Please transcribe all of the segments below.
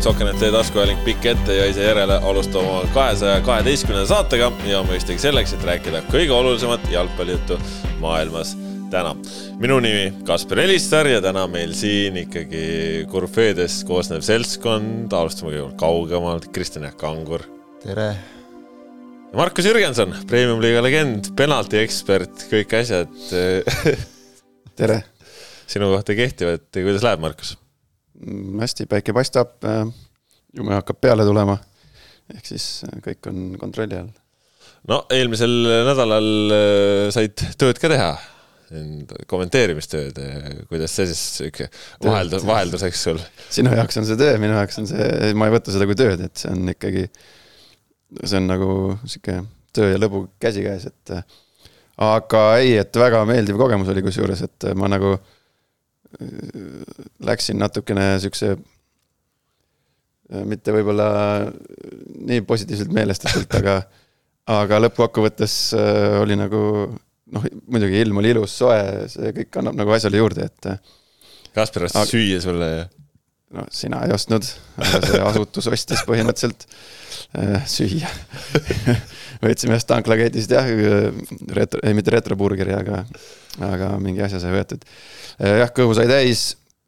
jalgpallisõbrad, Sokkenet teie taskuhääling pikk ette ja ise järele alustama oma kahesaja kaheteistkümnenda saatega ja mõistagi selleks, et rääkida kõige olulisemat jalgpallijuttu maailmas täna. minu nimi Kaspar Elistar ja täna meil siin ikkagi korüfeedest koosnev seltskond, alustame kõigepealt kaugemalt, Kristjan Jaak Kangur. tere. Markus Jürgenson, premium-liiga legend, penalti ekspert, kõik asjad tere. sinu kohta kehtivad, kuidas läheb, Markus? Mm, hästi, päike paistab, äh, jume hakkab peale tulema. ehk siis äh, kõik on kontrolli all. no eelmisel nädalal äh, said tööd ka teha, kommenteerimistööd, kuidas see siis sihuke vaheldus, vahelduseks sul? sinu jaoks on see töö, minu jaoks on see, ma ei võta seda kui tööd, et see on ikkagi, see on nagu sihuke töö ja lõbu käsikäes, et aga ei, et väga meeldiv kogemus oli kusjuures, et ma nagu äh, läksin natukene siukse, mitte võib-olla nii positiivselt meelestatult, aga, aga lõppkokkuvõttes äh, oli nagu noh, muidugi ilm oli ilus, soe, see kõik annab nagu asjale juurde, et. Äh, Kaspar ostis aga... süüa sulle ja? no sina ei ostnud, aga see asutus ostis põhimõtteliselt äh, süüa. Võtsime ühest tanklaketist jah, retro, ei mitte retroburgeri, aga, aga mingi asja sai võetud. Äh, jah, kõhu sai täis,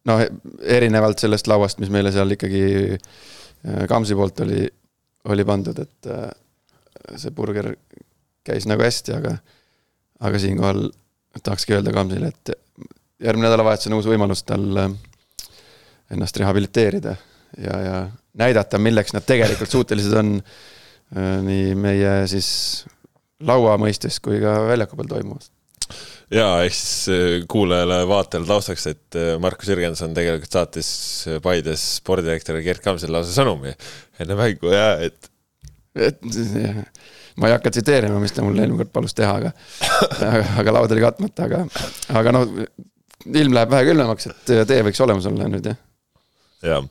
noh, erinevalt sellest lauast, mis meile seal ikkagi äh, Kamsi poolt oli, oli pandud, et äh, see burger käis nagu hästi, aga, aga siinkohal tahakski öelda Kamsile, et järgmine nädalavahetus on uus võimalus tal ennast rehabiliteerida ja, ja näidata, milleks nad tegelikult suutelised on nii meie siis laua mõistes kui ka väljaku peal toimuvast ja ehk siis äh, kuulajale-vaatajale taustaks, et äh, Markus Jürgenson tegelikult saatis äh, Paides spordidirektori Gerd Kamsile lausa sõnumi enne mängu ja et. et ma ei hakka tsiteerima, mis ta mulle eelmine kord palus teha, aga, aga, aga laud oli katmata, aga, aga no ilm läheb vähe külmemaks, et tee võiks olemas olla nüüd jah. jah,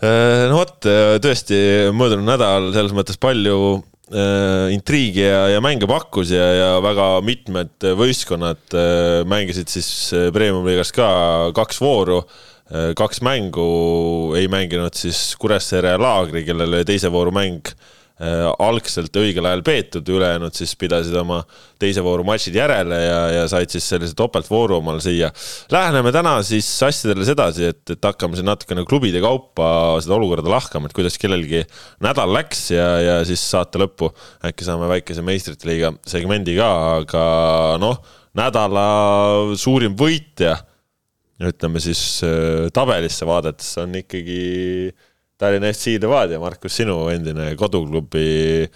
no vot, tõesti möödunud nädal selles mõttes palju äh, intriigi ja, ja mänge pakkus ja, ja väga mitmed võistkonnad äh, mängisid siis äh, Premium-liigas ka kaks vooru äh,. kaks mängu ei mänginud siis Kuressaare Laagri, kellel oli teise vooru mäng äh, Äh, algselt õigel ajal peetud, ülejäänud siis pidasid oma teise vooru matšid järele ja, ja said siis sellise topeltvooru omale siia. Läheneme täna siis asjadele sedasi, et, et hakkame siin natukene klubide kaupa seda olukorda lahkama, et kuidas kellelgi nädal läks ja, ja siis saate lõppu äkki saame väikese meistrite liiga segmendi ka, aga noh, nädala suurim võitja, ütleme siis äh, tabelisse vaadates on ikkagi Tallinna FC Levadia, Markus, sinu endine koduklubi.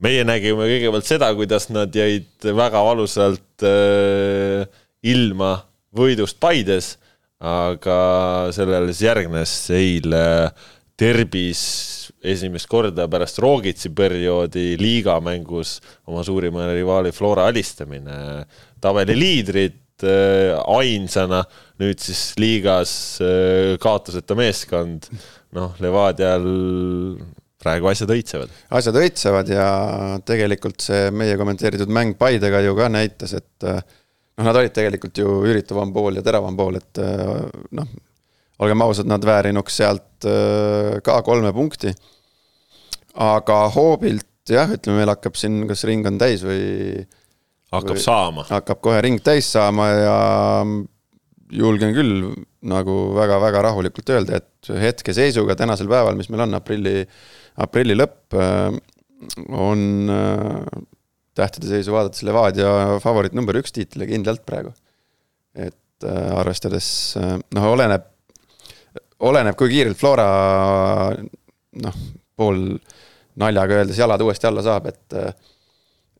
meie nägime kõigepealt seda, kuidas nad jäid väga valusalt äh, ilma võidust Paides, aga sellele siis järgnes eile derbis esimest korda pärast Roogitsi perioodi liigamängus oma suurima rivaali Flora alistamine. tabeli liidrid äh, ainsana, nüüd siis liigas äh, kaotuseta meeskond noh, Levadial praegu asjad õitsevad. asjad õitsevad ja tegelikult see meie kommenteeritud mäng Paidega ju ka näitas, et noh, nad olid tegelikult ju üritavam pool ja teravam pool, et noh, olgem ausad, nad väärinuks sealt ka kolme punkti. aga hoobilt jah, ütleme, meil hakkab siin, kas ring on täis või hakkab või, saama. hakkab kohe ring täis saama ja julgen küll nagu väga-väga rahulikult öelda, et hetkeseisuga tänasel päeval, mis meil on aprilli, aprilli lõpp, äh, on äh, tähtede seisu vaadates Levadia favoriit number üks tiitlile kindlalt praegu. et äh, arvestades, noh, oleneb, oleneb, kui kiirelt Flora noh, pool naljaga öeldes jalad uuesti alla saab, et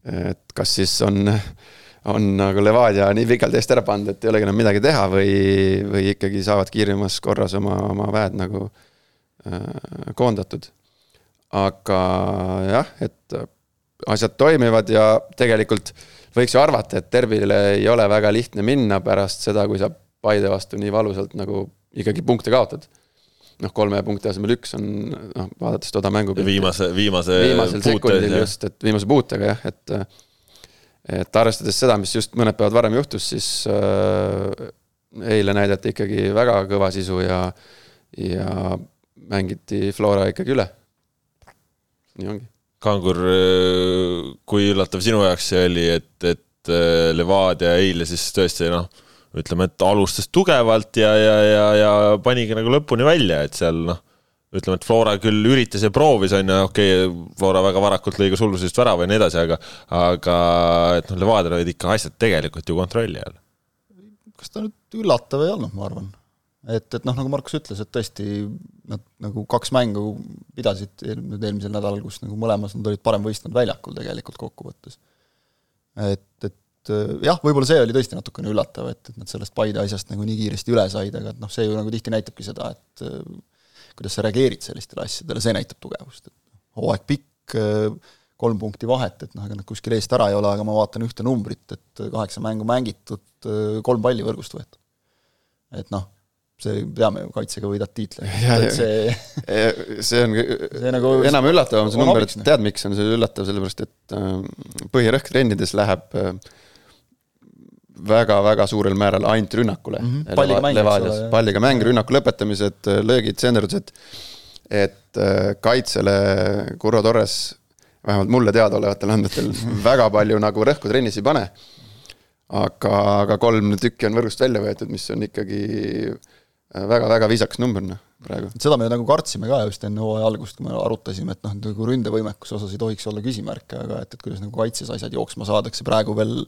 et kas siis on on nagu Levadia nii pikalt eest ära pannud, et ei olegi enam midagi teha või, või ikkagi saavad kiiremas korras oma, oma väed nagu äh, koondatud. aga jah, et asjad toimivad ja tegelikult võiks ju arvata, et Derbile ei ole väga lihtne minna pärast seda, kui sa Paide vastu nii valusalt nagu ikkagi punkte kaotad. noh, kolme punkti asemel üks on, noh, vaadates toda mängu. viimase, viimase. viimasel sekundil just, et viimase puutega jah, et et arvestades seda, mis just mõned päevad varem juhtus, siis äh, eile näidati ikkagi väga kõva sisu ja ja mängiti Flora ikkagi üle. nii ongi. Kangur, kui üllatav sinu jaoks see oli, et, et äh, Levadia eile siis tõesti noh, ütleme, et alustas tugevalt ja, ja, ja, ja panigi nagu lõpuni välja, et seal noh, ütleme, et Flora küll üritas ja proovis, on ju, okei okay,, Flora väga varakult lõi ka sulgusest värava ja nii edasi, aga aga et noh, Levadial olid ikka asjad tegelikult ju kontrolli all. kas ta nüüd üllatav ei olnud, ma arvan et, et noh, nagu Markus ütles, et tõesti nad nagu kaks mängu pidasid nüüd eelmisel nädalal, kus nagu mõlemas nad olid parem võistkond väljakul tegelikult kokkuvõttes. et, et jah, võib-olla see oli tõesti natukene üllatav, et, et nad sellest Paide asjast nagu nii kiiresti üle said, aga et noh, see ju nagu tihti näitabki seda, et kuidas sa reageerid sellistele asjadele, see näitab tugevust, et hooaeg pikk, kolm punkti vahet, et noh, ega nad kuskil eest ära ei ole, aga ma vaatan ühte numbrit, et kaheksa mängu mängitud, kolm palli võrgust võetud. et noh see, teame ju, kaitsega võidad tiitli, et see see on see nagu enam üllatavam see number, et tead, miks on see üllatav, sellepärast et äh, põhirõhk trennides läheb väga-väga suurel määral ainult rünnakule mm. -hmm. palliga mäng, eks ole. palliga mäng, rünnaku lõpetamised, löögid, senderdused, et äh, kaitsele Kurro Torres vähemalt mulle teadaolevatel andmetel väga palju nagu rõhku trennis ei pane. aga, aga kolm tükki on võrgust välja võetud, mis on ikkagi väga-väga viisakas number, noh, praegu. seda me nagu kartsime ka just enne hooaja algust, kui me arutasime, et noh, nagu ründevõimekuse osas ei tohiks olla küsimärke, aga et, et kuidas nagu kaitses asjad jooksma saadakse, praegu veel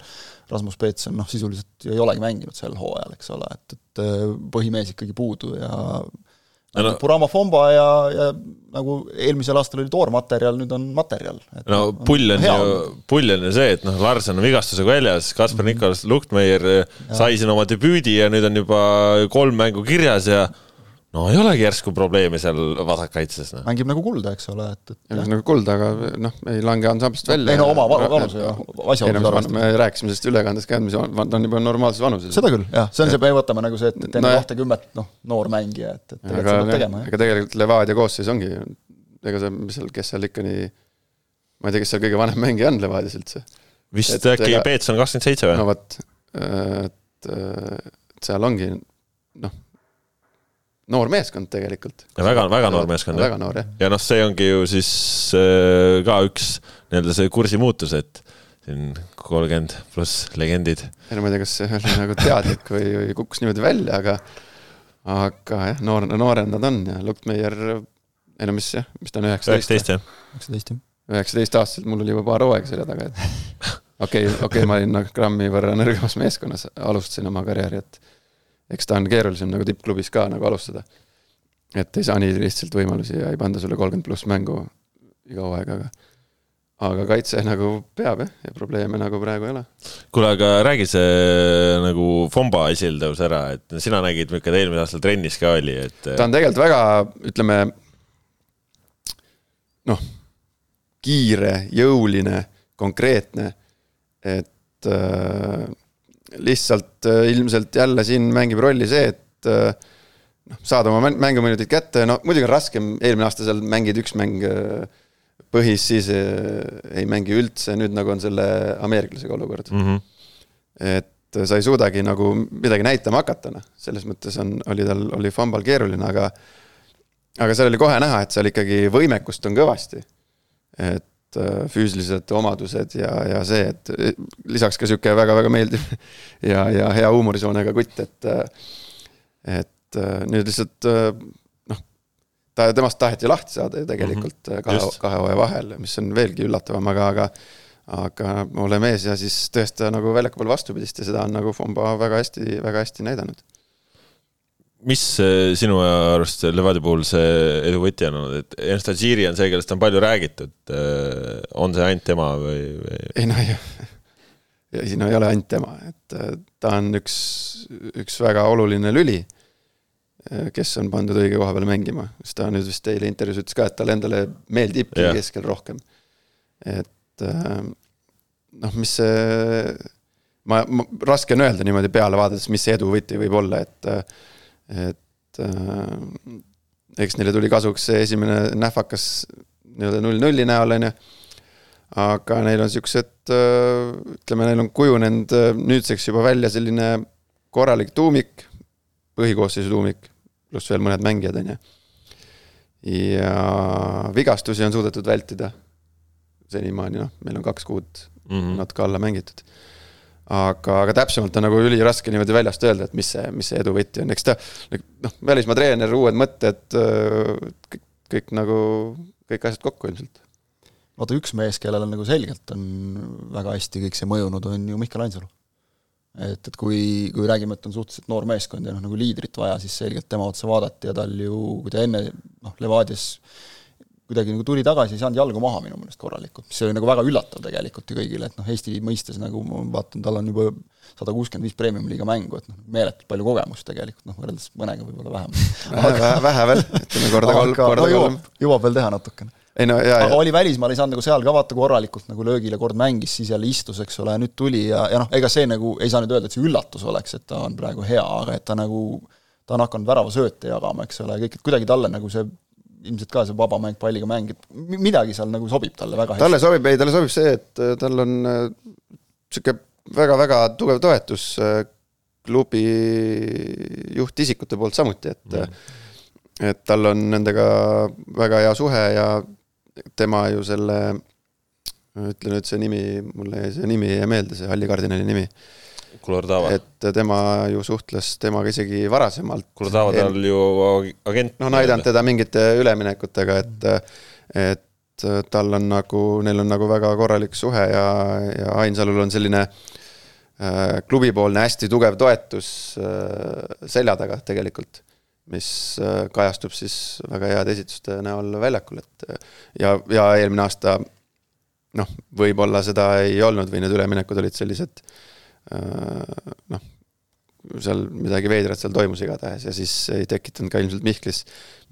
Rasmus Peetson noh, sisuliselt ei olegi mänginud sel hooajal, eks ole, et, et põhimees ikkagi puudu ja no, Burama Fomba ja, ja nagu eelmisel aastal oli toormaterjal, nüüd on materjal. no pull on ju, pull on ju see, et noh, Larsen on vigastusega väljas, Kaspar mm -hmm. Nikolas Luhtmeier sai siin oma debüüdi ja nüüd on juba kolm mängu kirjas ja no ei olegi järsku probleemi seal vasakkaitses no.. mängib nagu kulda, eks ole, et, et jah, nagu kulda, aga noh, ei lange ansamblist välja. ei no oma vanuse ja asjaolusid arvestades. me rääkisime sellest ülekandes ka, mis on, ta on juba normaalses vanuses. seda küll, jah, see on see, me võtame nagu see, et, et enne kahtekümmet no, noh, noor mängija, et, et tegelikult seda peab tegema. ega tegelikult Levadia koosseis ongi, ega see, mis seal, kes seal ikka nii, ma ei tea, kes seal kõige vanem mängija on Levadias üldse. vist äkki Peets on kakskümmend seitse või? no vot, et seal ongi noh noor meeskond tegelikult. ja väga, väga noor meeskond. väga noor, jah. ja noh, see ongi ju siis äh, ka üks nii-öelda see kursi muutus, et siin kolmkümmend pluss legendid. ei no ma ei tea, kas see oli nagu teadlik või, või kukkus niimoodi välja, aga aga jah, noor, noored nad on ja Luktmeier, ei no mis jah, mis ta on, üheksateist? üheksateist, jah. üheksateist, jah. üheksateistaastaselt, mul oli juba paar hooaega selja taga, et okei okay,, okei okay,, ma olin nagu grammi võrra nõrgemas meeskonnas, alustasin oma karjääri, et eks ta on keerulisem nagu tippklubis ka nagu alustada. et ei saa nii lihtsalt võimalusi ja ei panda sulle kolmkümmend pluss mängu iga hooaeg, aga aga kaitse nagu peab jah, ja probleeme nagu praegu ei ole. kuule, aga räägi see nagu Fomba esildõus ära, et sina nägid, milline ta eelmisel aastal trennis ka oli, et. ta on tegelikult väga, ütleme noh, kiire, jõuline, konkreetne, et äh, lihtsalt äh, ilmselt jälle siin mängib rolli see, et äh, noh, saada oma mänguminutid kätte, no muidugi on raskem, eelmine aasta seal mängid üks mäng äh, põhis, siis ei mängi üldse, nüüd nagu on selle ameeriklasega olukord mm. -hmm. et sa ei suudagi nagu midagi näitama hakata, noh, selles mõttes on, oli tal, oli Fambal keeruline, aga aga seal oli kohe näha, et seal ikkagi võimekust on kõvasti. et füüsilised omadused ja, ja see, et äh, lisaks ka niisugune väga-väga meeldiv ja, ja hea huumorisoonega kutt, et äh, et nüüd lihtsalt noh, ta, temast taheti lahti saada ju tegelikult mm -hmm. kahe, kahe hooaja vahel, mis on veelgi üllatavam, aga, aga aga ole mees ja siis tõesta nagu väljaku peal vastupidist ja seda on nagu Fomba väga hästi, väga hästi näidanud mis sinu arust Levadia puhul see edu võti on olnud, et Ernst Adžiri on see, kellest on palju räägitud. Äh, on see ainult tema või, või...? ei noh, ja siin ei ole ainult tema, et äh, ta on üks, üks väga oluline lüli, äh, kes on pandud õige koha peal mängima, sest ta nüüd vist eile intervjuus ütles ka, et talle endale meeldibki yeah. keskel rohkem. et noh, mis see, ma, ma, raske on öelda niimoodi peale vaadates, mis see edu võti võib olla, et et äh, eks neile tuli kasuks see esimene nähvakas nii-öelda null-nulli näol, on ju. aga neil on siuksed, äh, ütleme, neil on kujunenud äh, nüüdseks juba välja selline korralik tuumik, põhikoosseisu tuumik, pluss veel mõned mängijad, on ju. ja vigastusi on suudetud vältida senimaani, noh, meil on kaks kuud mm -hmm. natuke alla mängitud aga, aga täpsemalt on nagu üliraske niimoodi väljast öelda, et mis see, mis see edu võti on, eks ta noh, välismaa treener, uued mõtted, kõik, kõik nagu, kõik asjad kokku ilmselt. vaata, üks mees, kellel on nagu selgelt on väga hästi kõik see mõjunud, on ju Mihkel Ainsalu et, et kui, kui räägime, et on suhteliselt noor meeskond ja noh, nagu liidrit vaja, siis selgelt tema otsa vaadati ja tal ju, kui ta enne noh, Levadias kuidagi nagu tuli tagasi, ei saanud jalgu maha minu meelest korralikult, mis oli nagu väga üllatav tegelikult ju kõigile, et noh, Eesti mõistes nagu ma vaatan, tal on juba sada kuuskümmend viis premium-liiga mängu, et noh, meeletult palju kogemust tegelikult, noh võrreldes mõnega võib-olla vähem. vähe, vähe, veel, ütleme korda kolm, korda no, kolm. jõuab veel teha natukene ei no jaa, aga oli välismaal, ei saanud nagu seal ka vaata korralikult nagu löögile kord mängis, siis jälle istus, eks ole, nüüd tuli ja, ja noh, ega see nagu, ei saa nüüd öelda, et see üllatus oleks, et ta on praegu hea, aga et ta nagu, ta on hakanud väravasööte jagama, eks ole, kõik, et kuidagi talle nagu see ilmselt ka see vaba mäng, palliga mäng, et midagi seal nagu sobib talle väga hästi. talle sobib, ei talle sobib see, et äh, tal on niisugune äh, väga-väga tugev toetus äh, klubi juhtisikute poolt samuti, et mm. et tal on nendega väga hea suhe ja tema ju selle, ütle nüüd see nimi, mulle jäi see nimi jää meelde, see halli kardinali nimi. Et tema ju suhtles temaga isegi varasemalt. Kulordava tal ju agent. noh, on aidanud teda mingite üleminekutega, et, et tal on nagu, neil on nagu väga korralik suhe ja, ja Ainsalul on selline äh, klubipoolne hästi tugev toetus äh, selja taga tegelikult mis äh, kajastub siis väga heade esituste näol väljakul, et ja, ja eelmine aasta noh, võib-olla seda ei olnud või need üleminekud olid sellised noh, seal midagi veidrat seal toimus igatahes ja siis ei tekitanud ka ilmselt Mihklis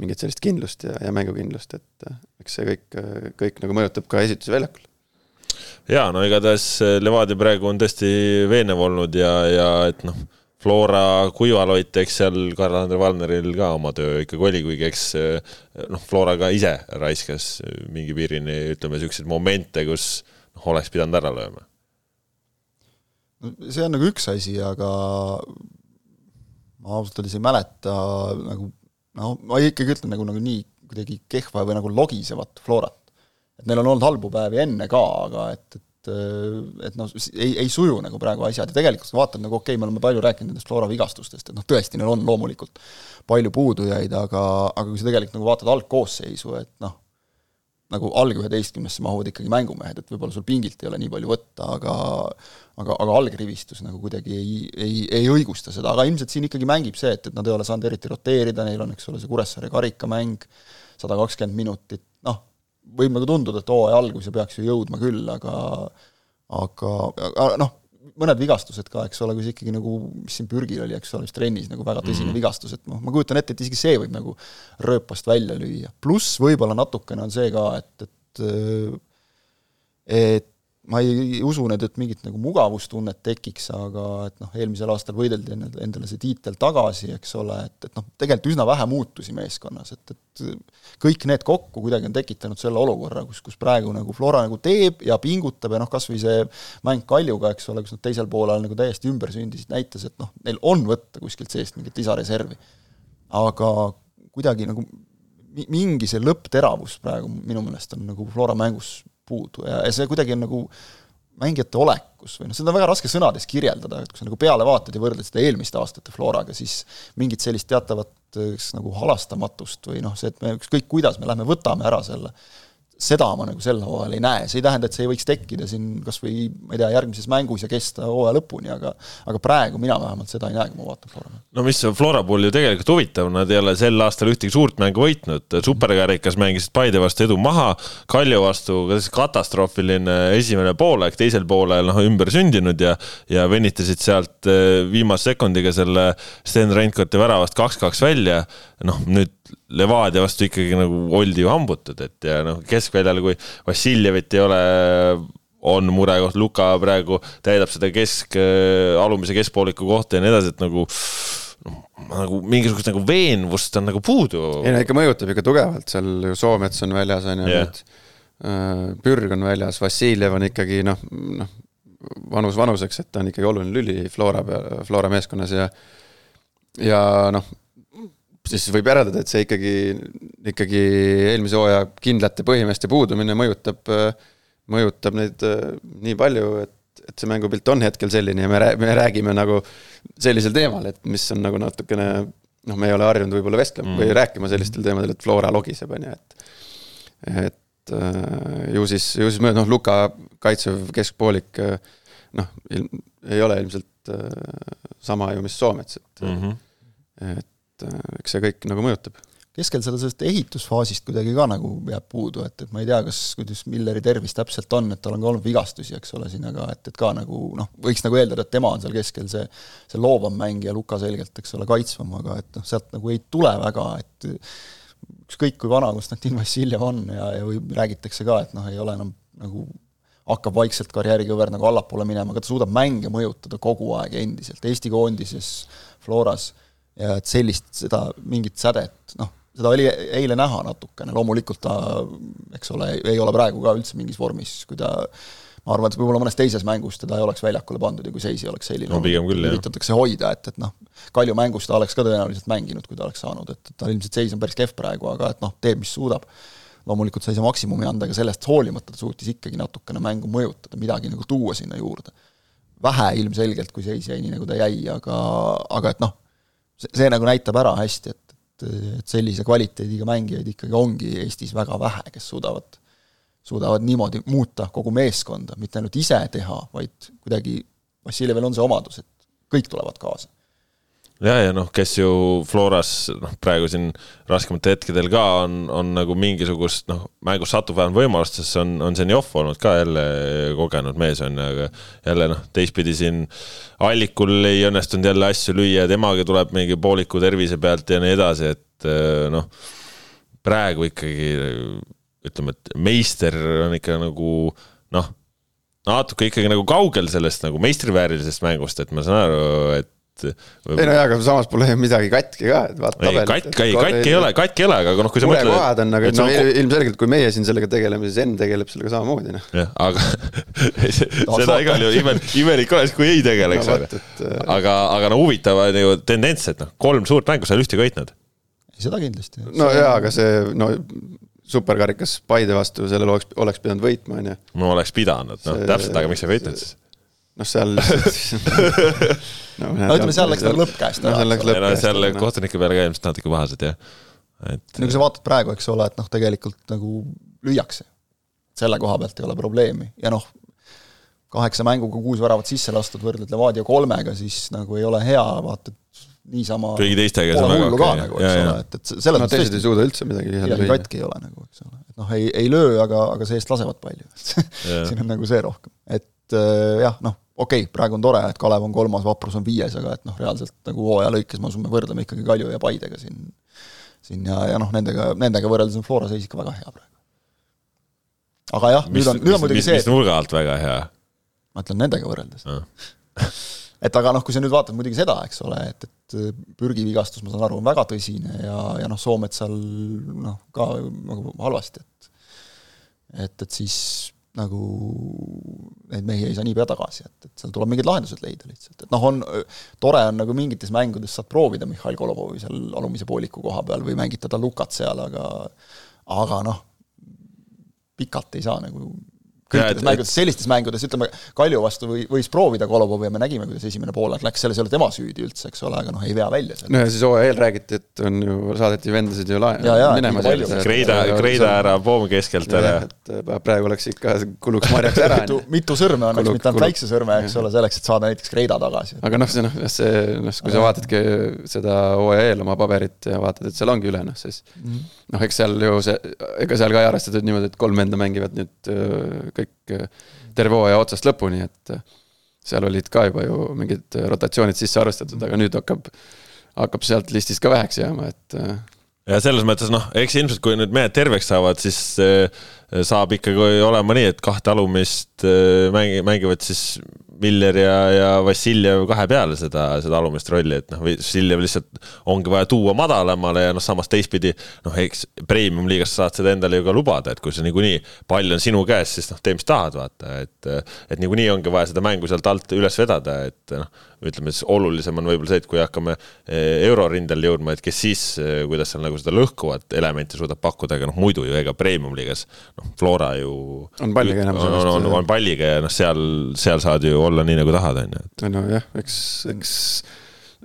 mingit sellist kindlust ja, ja mängukindlust, et eks see kõik, kõik nagu mõjutab ka esitusi väljakul jaa, no igatahes Levadia praegu on tõesti veenev olnud ja, ja et noh Flora kuivaloit, eks seal Karl-Andre Valneril ka oma töö ikkagi oli, kuigi eks noh, Flora ka ise raiskas mingi piirini, ütleme, niisuguseid momente, kus noh, oleks pidanud ära lööma. See on nagu üks asi, aga ma ausalt öeldes ei mäleta nagu no ma ikkagi ütlen nagu, nagu nii kuidagi kehva või nagu logisevat Florat. et neil on olnud halbu päevi enne ka, aga et et, et noh, ei, ei suju nagu praegu asjad ja tegelikult kui vaatad nagu okei okay,, me oleme palju rääkinud nendest Flora vigastustest, et noh, tõesti, neil on loomulikult palju puudujaid, aga, aga kui sa tegelikult nagu vaatad algkoosseisu, et noh, nagu alg-üheteistkümnesse mahuvad ikkagi mängumehed, et võib-olla sul pingilt ei ole nii palju võtta, aga aga, aga algrivistus nagu kuidagi ei, ei, ei õigusta seda, aga ilmselt siin ikkagi mängib see, et, et nad ei ole saanud eriti roteerida, neil on, eks ole, see Kuressaare karikamäng, sada kakskümmend minutit, noh, võib nagu tunduda, et hooaja alguse peaks ju jõudma küll, aga aga, aga noh, mõned vigastused ka, eks ole, kui see ikkagi nagu, mis siin pürgil oli, eks ole, vist trennis nagu väga tõsine mm -hmm. vigastus, et noh, ma kujutan ette, et isegi see võib nagu rööpast välja lüüa. pluss võib-olla natukene on see ka, et, et et ma ei usu nüüd, et mingit nagu mugavustunnet tekiks, aga et noh, eelmisel aastal võideldi endale, see tiitel tagasi, eks ole, et, et noh, tegelikult üsna vähe muutusi meeskonnas, et, et kõik need kokku kuidagi on tekitanud selle olukorra, kus, kus praegu nagu Flora nagu teeb ja pingutab ja noh, kas või see mäng Kaljuga, eks ole, kus nad teisel poolel nagu täiesti ümber sündisid, näitas, et noh, neil on võtta kuskilt seest mingit lisareservi. aga kuidagi nagu mingi see lõppteravus praegu minu meelest on nagu Flora mängus puudu. Ja, ja see kuidagi on nagu mängijate olekus või noh, seda on väga raske sõnades kirjeldada, et kui sa nagu peale vaatad ja võrdled seda eelmiste aastate Floraga, siis mingit sellist teatavat kas nagu halastamatust või noh, see, et me ükskõik kuidas me lähme, võtame ära selle seda ma nagu sel hooajal ei näe, see ei tähenda, et see ei võiks tekkida siin kas või ma ei tea, järgmises mängus ja kesta hooaja lõpuni, aga aga praegu mina vähemalt seda ei näe, kui ma vaatan Flora. no mis on Flora puhul ju tegelikult huvitav, nad ei ole sel aastal ühtegi suurt mängu võitnud, superkarikas mängisid Paide vastu edu maha, Kalju vastu katastroofiline esimene poolek, teisel poolel noh, ümber sündinud ja ja venitasid sealt eh, viimase sekundiga selle Sten Reinkoti väravast kaks-kaks välja, noh nüüd Levadia vastu ikkagi nagu oldi ju hambutud, et ja noh, keskväljal, kui Vassiljevit ei ole, on murekoht, Luka praegu täidab seda kesk, alumise keskpooliku kohta ja nii edasi, et nagu noh, nagu mingisugust nagu veenvust on nagu puudu. ei no ikka mõjutab ikka tugevalt, seal ju Soomets on väljas, on ju yeah., nüüd äh, Pürg on väljas, Vassiljev on ikkagi noh, noh, vanus vanuseks, et ta on ikkagi oluline lüli Flora, Flora meeskonnas ja ja noh, siis võib järeldada, et see ikkagi, ikkagi eelmise hooaja kindlate põhimeeste puudumine mõjutab, mõjutab neid nii palju, et, et see mängupilt on hetkel selline ja me, me räägime nagu sellisel teemal, et mis on nagu natukene noh, me ei ole harjunud võib-olla vestlema mm. või rääkima sellistel teemadel, et Flora logiseb, on ju, et et ju siis, ju siis noh, Luka kaitsev keskpoolik noh, ei ole ilmselt sama ju, mis Soomets, et mm, -hmm. et eks see kõik nagu mõjutab. Keskel seda sellest ehitusfaasist kuidagi ka nagu jääb puudu, et, et ma ei tea, kas, kuidas Milleri tervis täpselt on, et tal on ka olnud vigastusi, eks ole, siin, aga et, et ka nagu noh, võiks nagu eeldada, et tema on seal keskel see see loovam mängija, Luka selgelt, eks ole, kaitsvam, aga et noh, sealt nagu ei tule väga, et ükskõik kui vana Konstantin Vassiljev on ja, ja või räägitakse ka, et noh, ei ole enam nagu hakkab vaikselt karjäärikõver nagu allapoole minema, aga ta suudab mänge mõjutada kogu aeg endiselt, Eesti koondises, Floras, ja et sellist, seda mingit sädet, noh, seda oli eile näha natukene, loomulikult ta, eks ole, ei ole praegu ka üldse mingis vormis, kui ta ma arvan, et võib-olla mõnes teises mängus teda ei oleks väljakule pandud ja kui seis ei oleks selline no küll, üritatakse hoida, et, et noh, Kalju mängus ta oleks ka tõenäoliselt mänginud, kui ta oleks saanud, et, et tal ilmselt seis on päris kehv praegu, aga et noh, teeb, mis suudab. loomulikult sa ei saa maksimumi anda, aga sellest hoolimata ta suutis ikkagi natukene mängu mõjutada, midagi nagu tuua sinna juurde. vähe ilmselgelt, kui seis jäi nii, nagu ta jäi, aga, aga et noh, see, see nagu näitab ära hästi, et et, et sellise kvaliteediga mängijaid ikkagi ongi Eestis väga vähe, kes suudavad, suudavad niimoodi muuta kogu meeskonda, mitte ainult ise teha, vaid kuidagi Vassiljevil on see omadus, et kõik tulevad kaasa ja, ja noh, kes ju Floras noh, praegu siin raskematel hetkedel ka on, on nagu mingisugust noh, mängus satub vähemalt võimalust, sest see on, on Zenjov olnud ka jälle kogenud mees on ju, aga jälle noh, teistpidi siin Allikul ei õnnestunud jälle asju lüüa, temaga tuleb mingi pooliku tervise pealt ja nii edasi, et eh, noh, praegu ikkagi ütleme, et meister on ikka nagu noh, natuke ikkagi nagu kaugel sellest nagu meistriväärilisest mängust, et ma saan aru, et et ei no jaa, aga samas pole midagi katki ka, et vaata tabelit. katki, ei katki ei ole, katki ei ole, aga noh, kui sa mõtled. murekohad on, aga no on... ilmselgelt, kui meie siin sellega tegeleme, siis Enn tegeleb sellega samamoodi, noh. jah, aga seda igal juhul ime, imelik oleks, kui ei tegeleks no,. Äh, aga, aga no huvitav on ju tendents, et noh, kolm suurt mängu sa ei ole ühtegi võitnud. seda kindlasti. no jaa, aga see, no superkarikas Paide vastu, sellel oleks, oleks pidanud võitma, on ju. no oleks pidanud, noh täpselt, aga miks ei võitnud siis? Noh, seal no, no ütleme, seal läks nagu lõpp käest ära. no seal läks lõpp käest. seal kohtunike peale ka ilmselt natuke pahased jah. et. no kui sa vaatad praegu, eks ole, et noh, tegelikult nagu lüüakse. selle koha pealt ei ole probleemi ja noh, kaheksa mänguga kuus väravat sisse lastud, võrdled Levadia kolmega, siis nagu ei ole hea, vaatad niisama kõigi teistega pole hullu ka nagu, eks ole, et, et selles no, mõttes teised ei suuda üldse midagi midagi katki ei ole nagu, eks ole, et noh, ei, ei löö, aga, aga see-eest lasevad palju siin on nagu see rohkem, et äh, jah, noh, okei okay,, praegu on tore, et Kalev on kolmas, Vaprus on viies, aga et noh, reaalselt nagu hooaja lõikes ma usun, me võrdleme ikkagi Kalju ja Paidega siin, siin ja, ja noh, nendega, nendega võrreldes on Flora seis ikka väga hea praegu. aga jah, nüüd on, nüüd on muidugi mis, see mis nurga alt väga hea? ma ütlen nendega võrreldes et aga noh, kui sa nüüd vaatad muidugi seda, eks ole, et, et pürgivigastus, ma saan aru, on väga tõsine ja, ja noh, Soometsal noh, ka nagu halvasti, et et, et siis nagu neid mehi ei saa niipea tagasi, et, et seal tuleb mingid lahendused leida lihtsalt, et noh, on, tore on nagu mingites mängudes saad proovida Mihhail Kolovovi seal alumise pooliku koha peal või mängitada Lukat seal, aga aga noh, pikalt ei saa nagu kõikides mängudes, sellistes mängudes, ütleme, Kalju vastu või, võis proovida Kolovovi ja me nägime, kuidas esimene poolek läks, selles ei ole tema süüdi üldse, eks ole, aga noh, ei vea välja seda. no ja siis hooaja eel räägiti, et on ju, saadeti vendasid ju lae-, minema. Kreida, Kreida ära, Poom keskelt ära. et äh, praegu läks ikka, kuluks marjaks ära mitu, mitu sõrme annaks, mitte ainult väikse sõrme, eks ole, selleks, et saada näiteks Kreida tagasi. aga noh, see noh, see noh, kui sa vaatadki seda hooaja eel oma paberit ja vaatad, et seal ongi üle, noh siis mm -hmm. Noh, eks seal ju see, ega seal ka ei arvestatud niimoodi, et kolm venda mängivad nüüd äh, kõik terve hooaja otsast lõpuni, et seal olid ka juba ju mingid rotatsioonid sisse arvestatud, aga nüüd hakkab, hakkab sealt listist ka väheks jääma, et. ja selles mõttes noh, eks ilmselt, kui nüüd mehed terveks saavad, siis saab ikkagi olema nii, et kahte alumist mängi-, mängivad siis Miller ja, ja Vassiljev kahe peale seda, seda alumist rolli, et noh, Vassiljev lihtsalt ongi vaja tuua madalamale ja noh, samas teistpidi noh, eks premium-liigas saad seda endale ju ka lubada, et kui see niikuinii pall on sinu käes, siis noh, tee mis tahad, vaata, et et niikuinii ongi vaja seda mängu sealt alt üles vedada, et noh, ütleme siis olulisem on võib-olla see, et kui hakkame eh, eurorindel jõudma, et kes siis, eh, kuidas seal nagu seda lõhkuvat elementi suudab pakkuda, aga noh, muidu ju ega premium-liigas noh, Flora ju on palliga enam on, on, on palliga ja noh, seal, seal saad ju olla nii, nagu tahad, on ju. nojah, eks, eks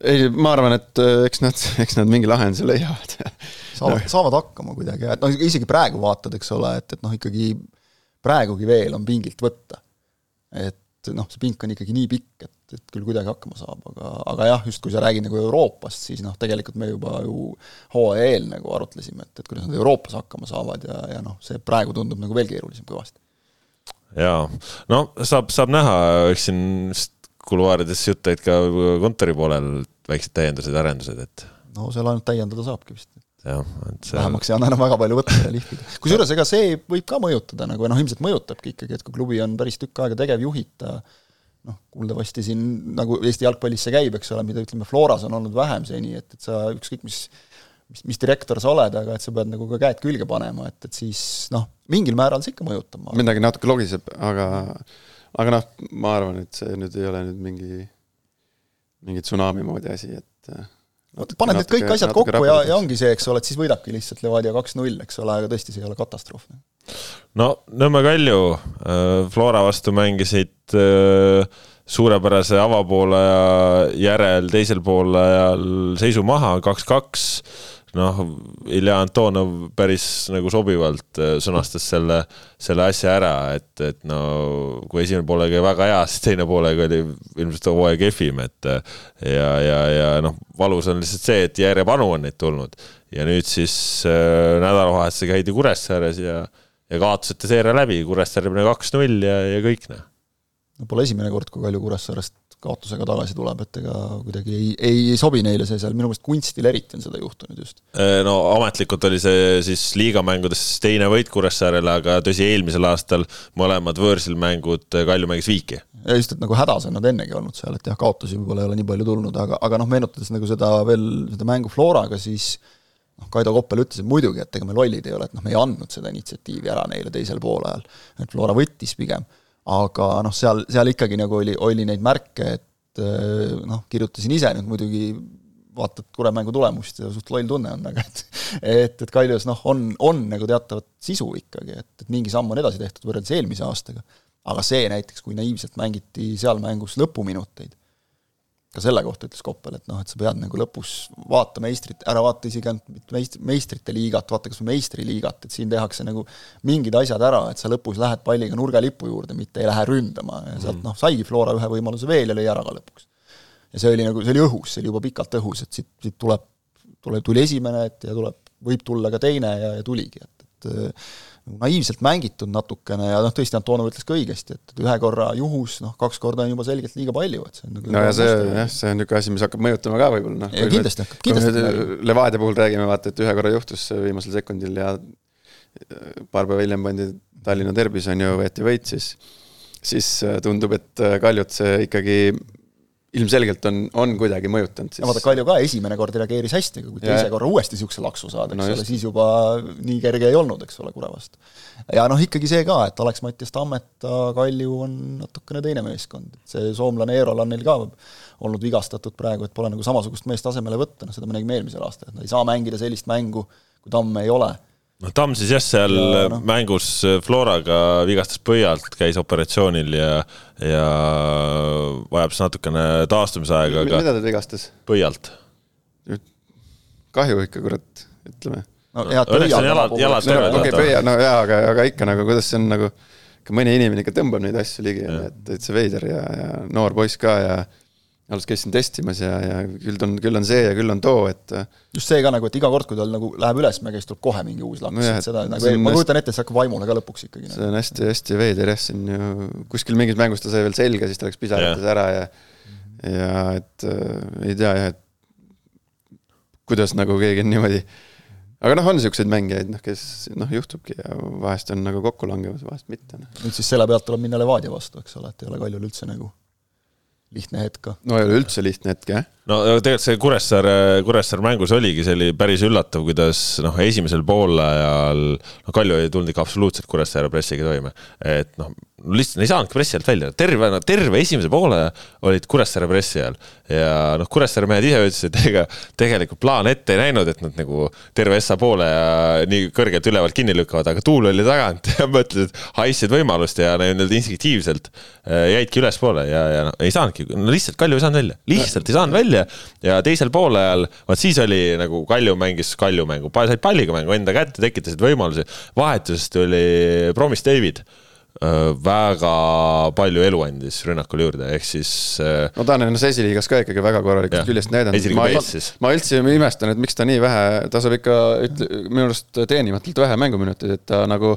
ei, ma arvan, et äh, eks nad, eks nad mingi lahenduse leiavad saavad, saavad hakkama kuidagi, et noh, isegi praegu vaatad, eks ole, et, et noh, ikkagi praegugi veel on pingilt võtta. et noh, see pink on ikkagi nii pikk, et et, et küll kuidagi hakkama saab, aga, aga jah, just kui sa räägid nagu Euroopast, siis noh, tegelikult me juba ju hooaja eel nagu arutlesime, et, et kuidas nad Euroopas hakkama saavad ja, ja noh, see praegu tundub nagu veel keerulisem kõvasti. Jaa, no saab, saab näha, eks siin vist kuluaarides jutt olid ka kontori poolel, väiksed täiendused, arendused, et no seal ainult täiendada saabki vist jah, et see vähemaks ei anna enam väga palju võtta ja lihvida. kusjuures ega see võib ka mõjutada nagu noh, ilmselt mõjutabki ikkagi, et kui klubi on päris tükk aega tegevjuhita noh, kuuldavasti siin nagu Eesti jalgpallis see käib, eks ole, mida ütleme, Floras on olnud vähem seni, et, et sa ükskõik mis mis, mis direktor sa oled, aga et sa pead nagu ka käed külge panema, et, et siis noh, mingil määral see ikka mõjutab. midagi natuke logiseb, aga aga noh, ma arvan, et see nüüd ei ole nüüd mingi, mingi tsunami moodi asi, et natuke, paned need kõik asjad kokku ja, ja ongi see, eks ole, et siis võidabki lihtsalt Levadia kaks-null, eks ole, aga tõesti, see ei ole katastroof no Nõmme Kalju äh, Flora vastu mängisid äh, suurepärase avapoolaja järel teisel poolajal seisu maha, kaks-kaks. Noh, Ilja Antonov päris nagu sobivalt äh, sõnastas selle, selle asja ära, et, et no kui esimene poolega oli väga hea, siis teine poolega oli ilmselt hooaja kehvim, et ja, ja, ja noh, valus on lihtsalt see, et järjepanu on neid tulnud ja nüüd siis äh, nädalavahetusel käidi Kuressaares ja ja kaotasite seeria läbi, Kuressaare pani kaks-null ja, ja kõik, noh. no pole esimene kord, kui Kalju Kuressaarest kaotusega tagasi tuleb, et ega kuidagi ei, ei, ei sobi neile see seal, minu meelest kunstil eriti on seda juhtunud just. Äh, no ametlikult oli see siis liigamängudes teine võit Kuressaarele, aga tõsi, eelmisel aastal mõlemad võõrsil mängud Kalju mängis viiki. ja just, et nagu hädas on nad ennegi olnud seal, et jah, kaotusi võib-olla ei ole nii palju tulnud, aga, aga noh, meenutades nagu seda veel, seda mängu Floraga, siis noh, Kaido Koppel ütles, et muidugi, et ega me lollid ei ole, et noh, me ei andnud seda initsiatiivi ära neile teisel poolajal, et Flora võttis pigem. Aga noh, seal, seal ikkagi nagu oli, oli neid märke, et eh, noh, kirjutasin ise nüüd muidugi vaatad Kure mängu tulemust ja suht loll tunne on, aga et et, et Kaljus noh, on, on nagu teatavat sisu ikkagi, et, et mingi samm on edasi tehtud võrreldes eelmise aastaga. aga see näiteks, kui naiivselt mängiti seal mängus lõpuminuteid, ka selle kohta ütles Koppel, et noh, et sa pead nagu lõpus vaata meistrit, ära vaata isegi ainult meist-, meistrite liigat, vaata kas või meistriliigat, et siin tehakse nagu mingid asjad ära, et sa lõpus lähed palliga nurgalipu juurde, mitte ei lähe ründama ja sealt mm. noh, saigi Flora ühe võimaluse veel ja lõi ära ka lõpuks. ja see oli nagu, see oli õhus, see oli juba pikalt õhus, et siit, siit tuleb, tuleb, tuli esimene, et ja tuleb, võib tulla ka teine ja, ja tuligi, et, et naiivselt mängitud natukene ja noh, tõesti Antonov ütles ka õigesti, et ühe korra juhus, noh, kaks korda on juba selgelt liiga palju, et see on nagu no ja see jah, see on niisugune asi, mis hakkab mõjutama ka võib-olla, noh. kindlasti hakkab, kindlasti. Levadia puhul räägime, vaata, et ühe korra juhtus viimasel sekundil ja paar päeva hiljem pandi Tallinna derbis on ju, võeti võit, siis siis tundub, et Kaljut see ikkagi ilmselgelt on, on kuidagi mõjutanud siis. vaata, Kalju ka esimene kord reageeris hästi, aga kui teise ja. korra uuesti niisuguse laksu saad, eks no ole, siis juba nii kerge ei olnud, eks ole, Kure vastu. ja noh, ikkagi see ka, et Alex Mattias Tammeta, Kalju on natukene teine meeskond, et see soomlane Eerol on neil ka olnud vigastatud praegu, et pole nagu samasugust meest asemele võtta, noh seda me nägime eelmisel aastal, et nad ei saa mängida sellist mängu, kui Tamme ei ole noh, Tamm siis jah, seal ja, no. mängus Floraga vigastas pöialt, käis operatsioonil ja, ja vajab siis natukene taastumisaega, aga mida ta vigastas? pöialt. kahju ikka, kurat, ütleme. no head õnneks on jalad, jalad terved. okei, pöial, no jaa, aga, aga ikka nagu, kuidas see on nagu, ikka mõni inimene ikka tõmbab neid asju ligi, et täitsa veider ja, ja noor poiss ka ja alles käisin testimas ja, ja küll on, küll on see ja küll on too, et just see ka nagu, et iga kord, kui tal nagu läheb ülesmäge, siis tuleb kohe mingi uus laks no, et seda nagu, ma kujutan ette, et see hakkab vaimule ka lõpuks ikkagi. see on hästi-hästi veider jah, siin ju kuskil mingis mängus ta sai veel selga, siis ta läks pisarates ära ja ja et äh, ei tea jah, et kuidas nagu keegi on niimoodi aga noh, on niisuguseid mängijaid, noh, kes noh, juhtubki ja vahest on nagu kokku langemas, vahest mitte. Noh. nüüd siis selle pealt tuleb minna Levadia vastu, eks ole, et ei ole Kaljul üldse nagu lihtne hetk ka. no ei ole üldse lihtne hetk, jah. no tegelikult see Kuressaare, Kuressaare mängus oligi, see oli päris üllatav, kuidas noh, esimesel poolajal no Kalju ei tulnud ikka absoluutselt Kuressaare pressiga toime. et noh, lihtsalt ei saanudki pressi alt välja, terve, terve esimese poole olid Kuressaare pressi all. ja noh, Kuressaare mehed ise ütlesid, et ega tegelikult plaan ette ei näinud, et nad nagu terve Essa poole ja nii kõrgelt ülevalt kinni lükkavad, aga tuul oli tagant ja mõtlesid, haissid võimalust ja nii-öelda instinktiivselt äh, jäidki ülespoole ja, ja noh, ei saanudki, no lihtsalt Kalju ei saanud välja, lihtsalt ei saanud välja. ja teisel poolajal, vot siis oli nagu Kalju mängis Kalju mängu, said palliga mängu enda kätte, tekitasid võimalusi. vahetusest tuli Promise David väga palju elu andis rünnakule juurde, ehk siis. Äh, no ta on ennast esiliigas ka ikkagi väga korralikust küljest näidanud. ma, ma üldse imestan, et miks ta nii vähe, ta saab ikka, ütle, minu arust teenimatult vähe mänguminuteid, et ta nagu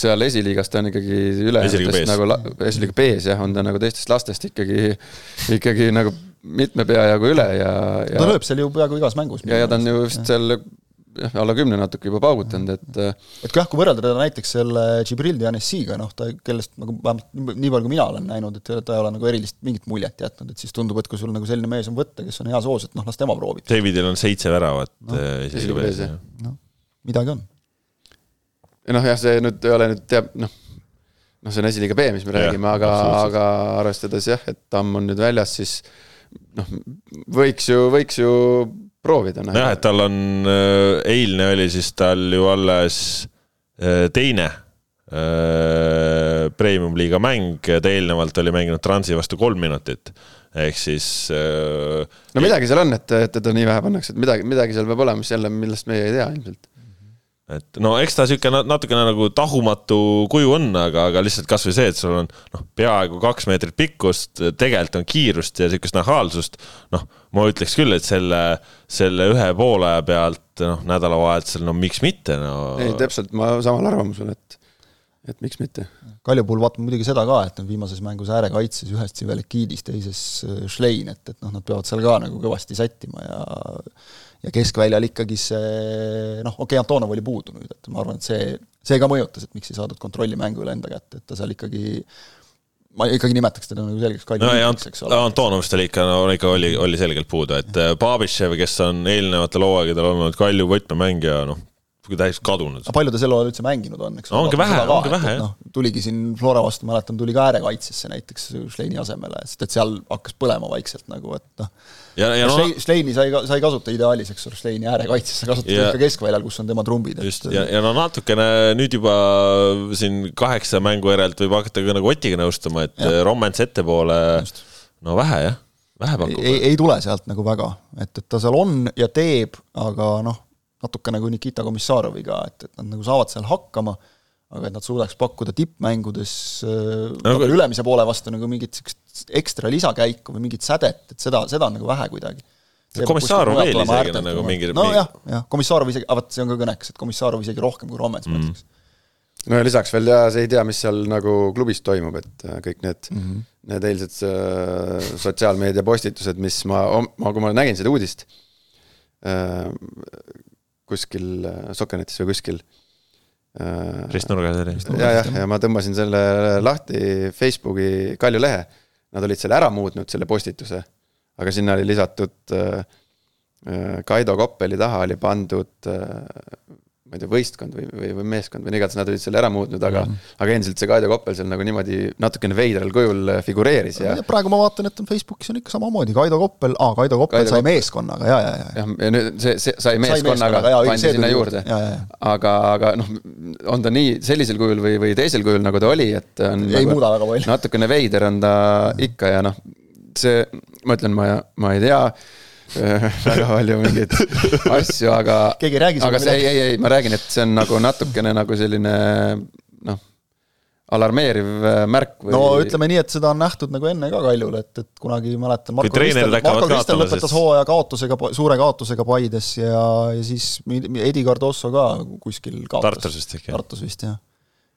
seal esiliigas ta on ikkagi ülejäänutest nagu, esiliiga B-s jah, on ta nagu teistest lastest ikkagi, ikkagi nagu mitme pea jagu üle ja, ja. ta lööb seal ju peaaegu igas mängus. ja, ja ta on ju vist seal jah, alla kümne natuke juba paugutanud, et äh, et jah, kui võrrelda teda näiteks selle Džibril Dianessiga, noh ta, kellest nagu vähemalt nii palju, kui mina olen näinud, et ta ei ole nagu erilist mingit muljet jätnud, et siis tundub, et kui sul nagu selline mees on võtta, kes on hea soos, et noh, las tema proovib. Davidil on seitse väravat no, äh, pees, jah. noh, midagi on. noh, jah, see nüüd ei ole nüüd teab, noh, noh, see on esiliiga B, mis me ja, räägime, aga, aga arvestades jah, et Tamm on nüüd väljas, siis noh, võiks ju, võiks ju proovida. nojah, et tal on, äh, eilne oli siis tal ju alles äh, teine äh, premium-liiga mäng, ta eelnevalt oli mänginud Transi vastu kolm minutit ehk siis no midagi seal on, et, et teda nii vähe pannakse, et midagi, midagi seal peab olema, mis jälle, millest meie ei tea ilmselt et no eks ta sihuke natukene nagu tahumatu kuju on, aga, aga lihtsalt kasvõi see, et sul on noh, peaaegu kaks meetrit pikkust, tegelikult on kiirust ja sihukest nahaalsust. noh, ma ütleks küll, et selle, selle ühe poole pealt noh, nädalavahetusel, no miks mitte, no. ei, täpselt, ma samal arvamusel, et, et miks mitte. Kalju puhul vaatame muidugi seda ka, et on viimases mängus äärekaitses ühes Tsivelikidis, teises äh, Schlein, et, et noh, nad peavad seal ka nagu kõvasti sättima ja ja keskväljal ikkagi see noh, okei okay,, Antonov oli puudu nüüd, et ma arvan, et see, see ka mõjutas, et miks ei saadud kontrolli mängu üle enda kätte, et ta seal ikkagi ma ikkagi nimetaks teda nagu selgeks kaitsjaks no,, eks ole. Antonovist oli ikka, no ikka oli, oli selgelt puudu, et Babišev, kes on eelnevatel hooaegadel olnud Kalju võtmemängija, noh, täiesti kadunud. palju ta sel hooajal üldse mänginud on, eks ole? ongi vähe, ongi vähe, jah. noh, tuligi siin Flora vastu, mäletan, tuli ka äärekaitsesse näiteks Schleini asemele, sest et seal hakkas põlema vaikselt nagu, et noh. ja, ja, ja no, Schleini sai, sai kasuta ideaalis, eks ole, Schleini äärekaitsesse kasutada ikka keskväljal, kus on tema trumbid. just, ja, ja no natukene nüüd juba siin kaheksa mängu järelt võib hakata ka nagu Otiga nõustuma, et Rommens ettepoole, no vähe jah, vähe pakub. ei, ei tule sealt nagu väga, et, et ta seal on ja teeb, aga noh natuke nagu Nikita Komissaroviga, et, et nad nagu saavad seal hakkama, aga et nad suudaks pakkuda tippmängudes äh, no, aga... ülemise poole vastu nagu mingit niisugust ekstra lisakäiku või mingit sädet, et seda, seda on nagu vähe kuidagi. Komissarov veel isegi nagu mingi nojah, jah, Komissarov isegi, aga vot see on ka kõnekas, et Komissarov isegi rohkem kui Rommens mm. -hmm no ja lisaks veel ja sa ei tea, mis seal nagu klubis toimub, et äh, kõik need mm, -hmm. need eilsed äh, sotsiaalmeedia postitused, mis ma, ma, kui ma nägin seda uudist äh,, kuskil äh, Sokenetis või kuskil. Äh, ristnurgas oli. ja, jah, ja ma tõmbasin selle lahti Facebooki Kalju lehe. Nad olid selle ära muutnud, selle postituse, aga sinna oli lisatud äh, Kaido Koppeli taha oli pandud ma ei tea, võistkond või, või, või meeskond või igatahes nad olid selle ära muutnud, aga mm. -hmm. aga endiselt see Kaido Koppel seal nagu niimoodi natukene veidral kujul äh, figureeris ja. praegu ma vaatan, et on Facebookis on ikka samamoodi, Kaido Koppel, aa, Kaido Koppel Kaido sai Koppel. meeskonnaga ja, ja, ja. jah, ja nüüd see, see sai meeskonnaga, pandi sinna juurde. aga, aga noh, on ta nii sellisel kujul või, või teisel kujul, nagu ta oli, et on. ei nagu, muuda väga palju. natukene veider on ta ikka ja noh, see, ma ütlen, ma, ma ei tea väga palju mingeid asju, aga. keegi ei räägi aga see, ei, ei, ei, ma räägin, et see on nagu natukene nagu selline noh, alarmeeriv äh, märk või. no ütleme nii, et seda on nähtud nagu enne ka Kaljul, et, et kunagi mäletan. Marko Kristel, Marko Kristel lõpetas hooaja kaotusega, suure kaotusega Paides ja, ja siis Edi Cardosso ka kuskil kaotas. Tartus vist ikka. Tartus vist jah.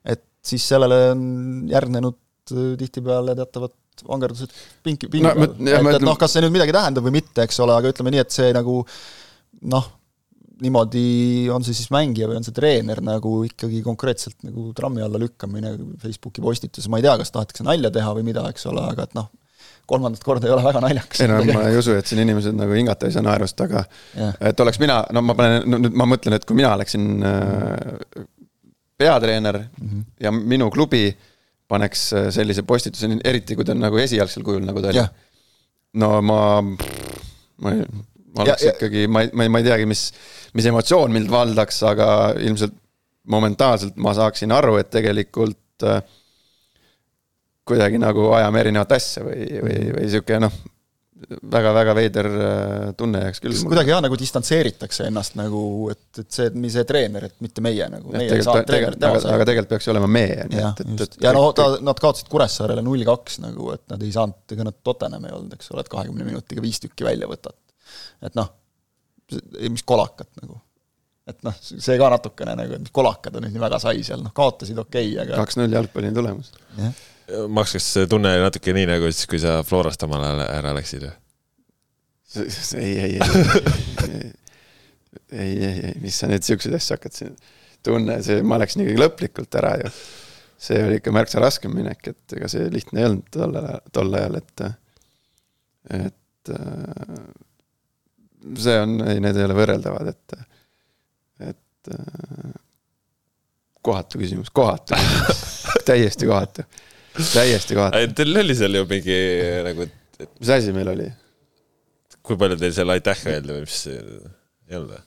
et siis sellele on järgnenud äh, tihtipeale teatavad vangerdused pinki, pingi no, peal. et, et noh, kas see nüüd midagi tähendab või mitte, eks ole, aga ütleme nii, et see nagu noh, niimoodi on see siis mängija või on see treener nagu ikkagi konkreetselt nagu trammi alla lükkamine Facebooki postituses, ma ei tea, kas tahetakse nalja teha või mida, eks ole, aga et noh, kolmandat korda ei ole väga naljakas. ei no ma ei usu, et siin inimesed nagu hingata ei saa naerust, aga Jah. et oleks mina, no ma panen, no nüüd ma mõtlen, et kui mina oleksin äh, peatreener mm -hmm. ja minu klubi paneks äh, sellise postituse, eriti kui ta on nagu esialgsel kujul, nagu ta oli. No ma, ma ei, ma oleks Ja- ikkagi, ma ei, ma ei, ma ei teagi, mis, mis emotsioon mind valdaks, aga ilmselt momentaalselt ma saaksin aru, et tegelikult äh, kuidagi nagu ajame erinevat asja või, või, või sihuke noh, väga-väga veider äh, tunne jääks küll. kuidagi jah, nagu distantseeritakse ennast nagu, et, et see, mis see treener, et mitte meie nagu, meie aga, aga tegelikult peaks ju olema me. jah, just, ja no ta, nad kaotasid Kuressaarele null kaks nagu, et nad ei saanud, ega nad Tottenham ei olnud, eks ole, et kahekümne minutiga viis tükki välja võtad. et noh, mis kolakad nagu. et noh, see ka natukene nagu, et kolakad on nii väga sai seal, noh kaotasid okei okay,, aga kaks-null jalgpalli tulemus. jah, Max, kas see tunne oli natuke nii nagu siis, kui sa Florast omal ajal ära läksid või? ei, ei, ei, ei, ei, ei, mis sa nüüd siukseid asju hakkad siin, tunne, see, ma läksin ikkagi lõplikult ära ju. see oli ikka märksa raskem minek, et ega see lihtne ei olnud tol ajal, tol ajal, et, et äh, see on, ei, need ei ole võrreldavad, et, et äh, kohatu küsimus, kohatu küsimus, täiesti kohatu, täiesti kohatu. Teil oli seal ju mingi nagu, et mis asi meil oli? kui palju teil seal aitäh öeldi või mis, ei olnud või?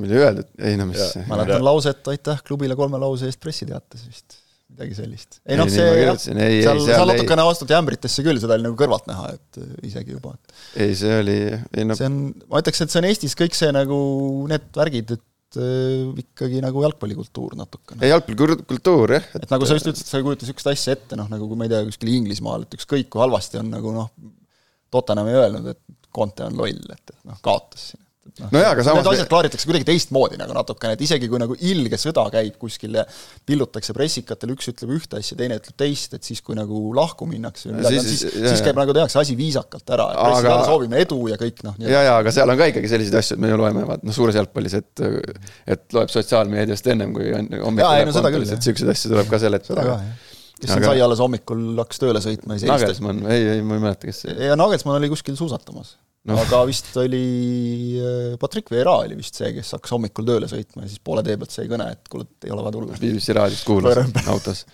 meil ei öeldud, ei no mis mäletan lauset aitäh klubile kolme lause eest pressiteates vist, midagi sellist. ei noh, Ei, see jah. Ei, ei, seal, seal seal ei- natukene astuti ämbritesse küll, seda oli nagu kõrvalt näha, et äh, isegi juba, ei, see oli, ei no see on, ma ütleks, et see on Eestis kõik see nagu need värgid, et ikkagi nagu jalgpallikultuur natukene. ei jalgpallikultuur jah. et nagu sa just ütlesid, sa ei kujuta niisugust asja ette, noh nagu kui ma ei tea, kuskil Inglismaal, et ükskõik kui halvasti on nagu noh, Tottenham ei öelnud, et Conte on loll, et, et noh, kaotas siin. Noh, No jaa, aga samas Need me- asjad klaaritakse kuidagi teistmoodi nagu natukene, et isegi kui nagu ilge sõda käib kuskil ja pillutakse pressikatel, üks ütleb ühte asja, teine ütleb teist, et siis, kui nagu lahku minnakse või midagi, Siis- siis, siis, jaa, siis jaa. käib nagu tehakse asi viisakalt ära, et Aga- pressiteade soovime edu ja kõik noh, nii ja, ja aga seal on ka ikkagi selliseid asju, et me ju loeme, vaat noh, suures jalgpallis, et et loeb sotsiaalmeediast ennem kui on hommikul Jaa, ei, läheb no seda kontoris, küll, et siukseid asju tuleb ka seletada. kes Aga- sai alles hommikul, hakkas tööle sõitma ja siis Nagelsmann, ei, ei ma ei mäleta, kes see, ja Nagelsmann oli kuskil suusatamas no.. aga vist oli äh, Patrick Vieira oli vist see, kes hakkas hommikul tööle sõitma ja siis poole tee pealt sai kõne, et kuule, et ei ole vaja tulla. BBC raadiost kuulas autos.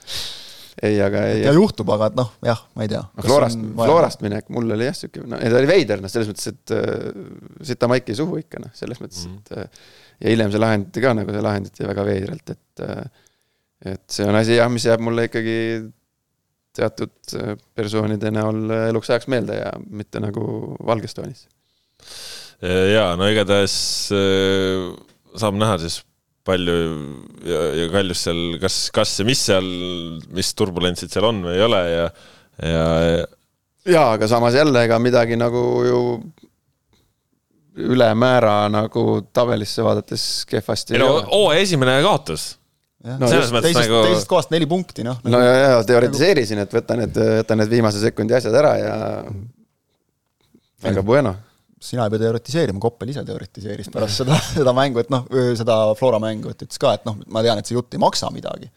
ei, aga ei ja, juhtub, aga et noh, jah, ma ei tea. no Florast, Florast minek, mul oli jah siuke, no ei, ta oli veider, noh, selles mõttes, et äh, sita maiki suhu ikka noh, selles mõttes, et äh, ja hiljem see lahendati ka nagu see lahendati väga veidralt, et äh, et see on asi jah, mis jääb mulle ikkagi teatud äh, persoonide näol eluks ajaks meelde ja mitte nagu valges toonis. ja no igatahes äh, saab näha siis palju ja, ja Kaljus seal, kas, kas ja mis seal, mis turbulentsid seal on või ei ole ja, ja jaa, aga samas jälle ega midagi nagu ju ülemäära nagu tabelisse vaadates kehvasti ei no hooaja esimene kaotas. No, selles mõttes teisest, nagu- teisest kohast neli punkti, noh. no ja, ja teoritiseerisin, et võta need, võta need viimase sekundi asjad ära ja väga bueno. sina ei pea teoritiseerima, Koppel ise teoritiseeris pärast seda, seda mängu, et noh, seda Flora mängu, et ütles ka, et noh, ma tean, et see jutt ei maksa midagi.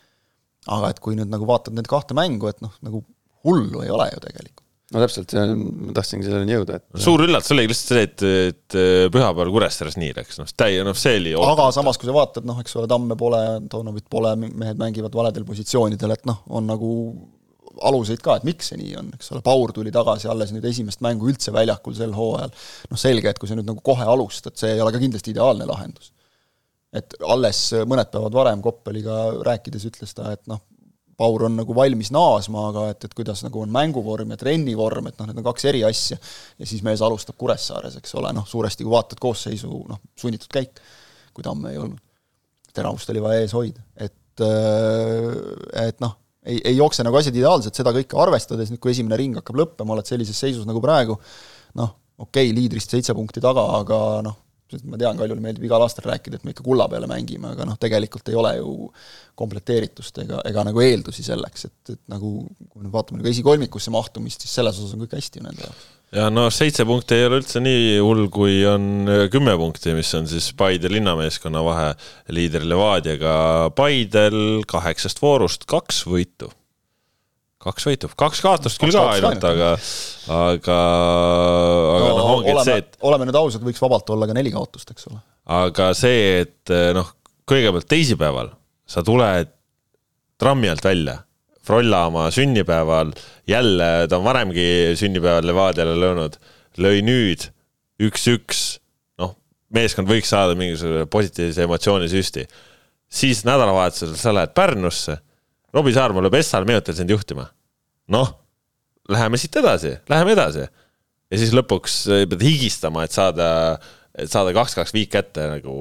aga et kui nüüd nagu vaatad neid kahte mängu, et noh, nagu hullu ei ole ju tegelikult. No täpselt, see on, ma tahtsingi selleni jõuda, et suur üllatus oligi lihtsalt see, et, et pühapäeval Kuressaares nii läks, noh, täi-, noh, see oli aga samas, kui sa vaatad, noh, eks ole, Tamme pole, Tonovit pole, mehed mängivad valedel positsioonidel, et noh, on nagu aluseid ka, et miks see nii on, eks ole, Paur tuli tagasi alles nüüd esimest mängu üldse väljakul sel hooajal. noh, selge, et kui sa nüüd nagu kohe alustad, see ei ole ka kindlasti ideaalne lahendus. et alles mõned päevad varem Koppeliga rääkides ütles ta, et noh, Paur on nagu valmis naasma, aga et, et kuidas nagu on mänguvorm ja trennivorm, et noh, need on kaks eri asja. ja siis mees alustab Kuressaares, eks ole, noh suuresti kui vaatad koosseisu, noh sunnitud käik, kui Tamme ei olnud. teravust oli vaja ees hoida, et, et noh, ei, ei jookse nagu asjad ideaalselt, seda kõike arvestades, nüüd kui esimene ring hakkab lõppema, oled sellises seisus nagu praegu, noh, okei okay,, liidrist seitse punkti taga, aga noh, ma tean, Kaljule meeldib igal aastal rääkida, et me ikka kulla peale mängime, aga noh, tegelikult ei ole ju komplekteeritust ega, ega nagu eeldusi selleks, et, et nagu kui me vaatame nagu esikolmikusse mahtumist, siis selles osas on kõik hästi nende jaoks. ja no seitse punkti ei ole üldse nii hull, kui on äh, kümme punkti, mis on siis Paide linnameeskonna vahe liider Levadiaga. Paidel kaheksast voorust kaks võitu. Kaks võitu, kaks kaotust küll ka ainult, aga, aga, aga no, noh, ongi oleme, see, et. oleme nüüd ausad, võiks vabalt olla ka neli kaotust, eks ole. aga see, et noh, kõigepealt teisipäeval sa tuled trammi alt välja, Frolla oma sünnipäeval, jälle ta on varemgi sünnipäeval Levadiale löönud, lõi nüüd üks-üks, noh, meeskond võiks saada mingisuguse positiivse emotsioonisüsti. siis nädalavahetusel sa lähed Pärnusse Robbie Saarma lööb Essal minutil sind juhtima. noh, läheme siit edasi, läheme edasi. ja siis lõpuks pead higistama, et saada, et saada kaks-kaks viik kätte nagu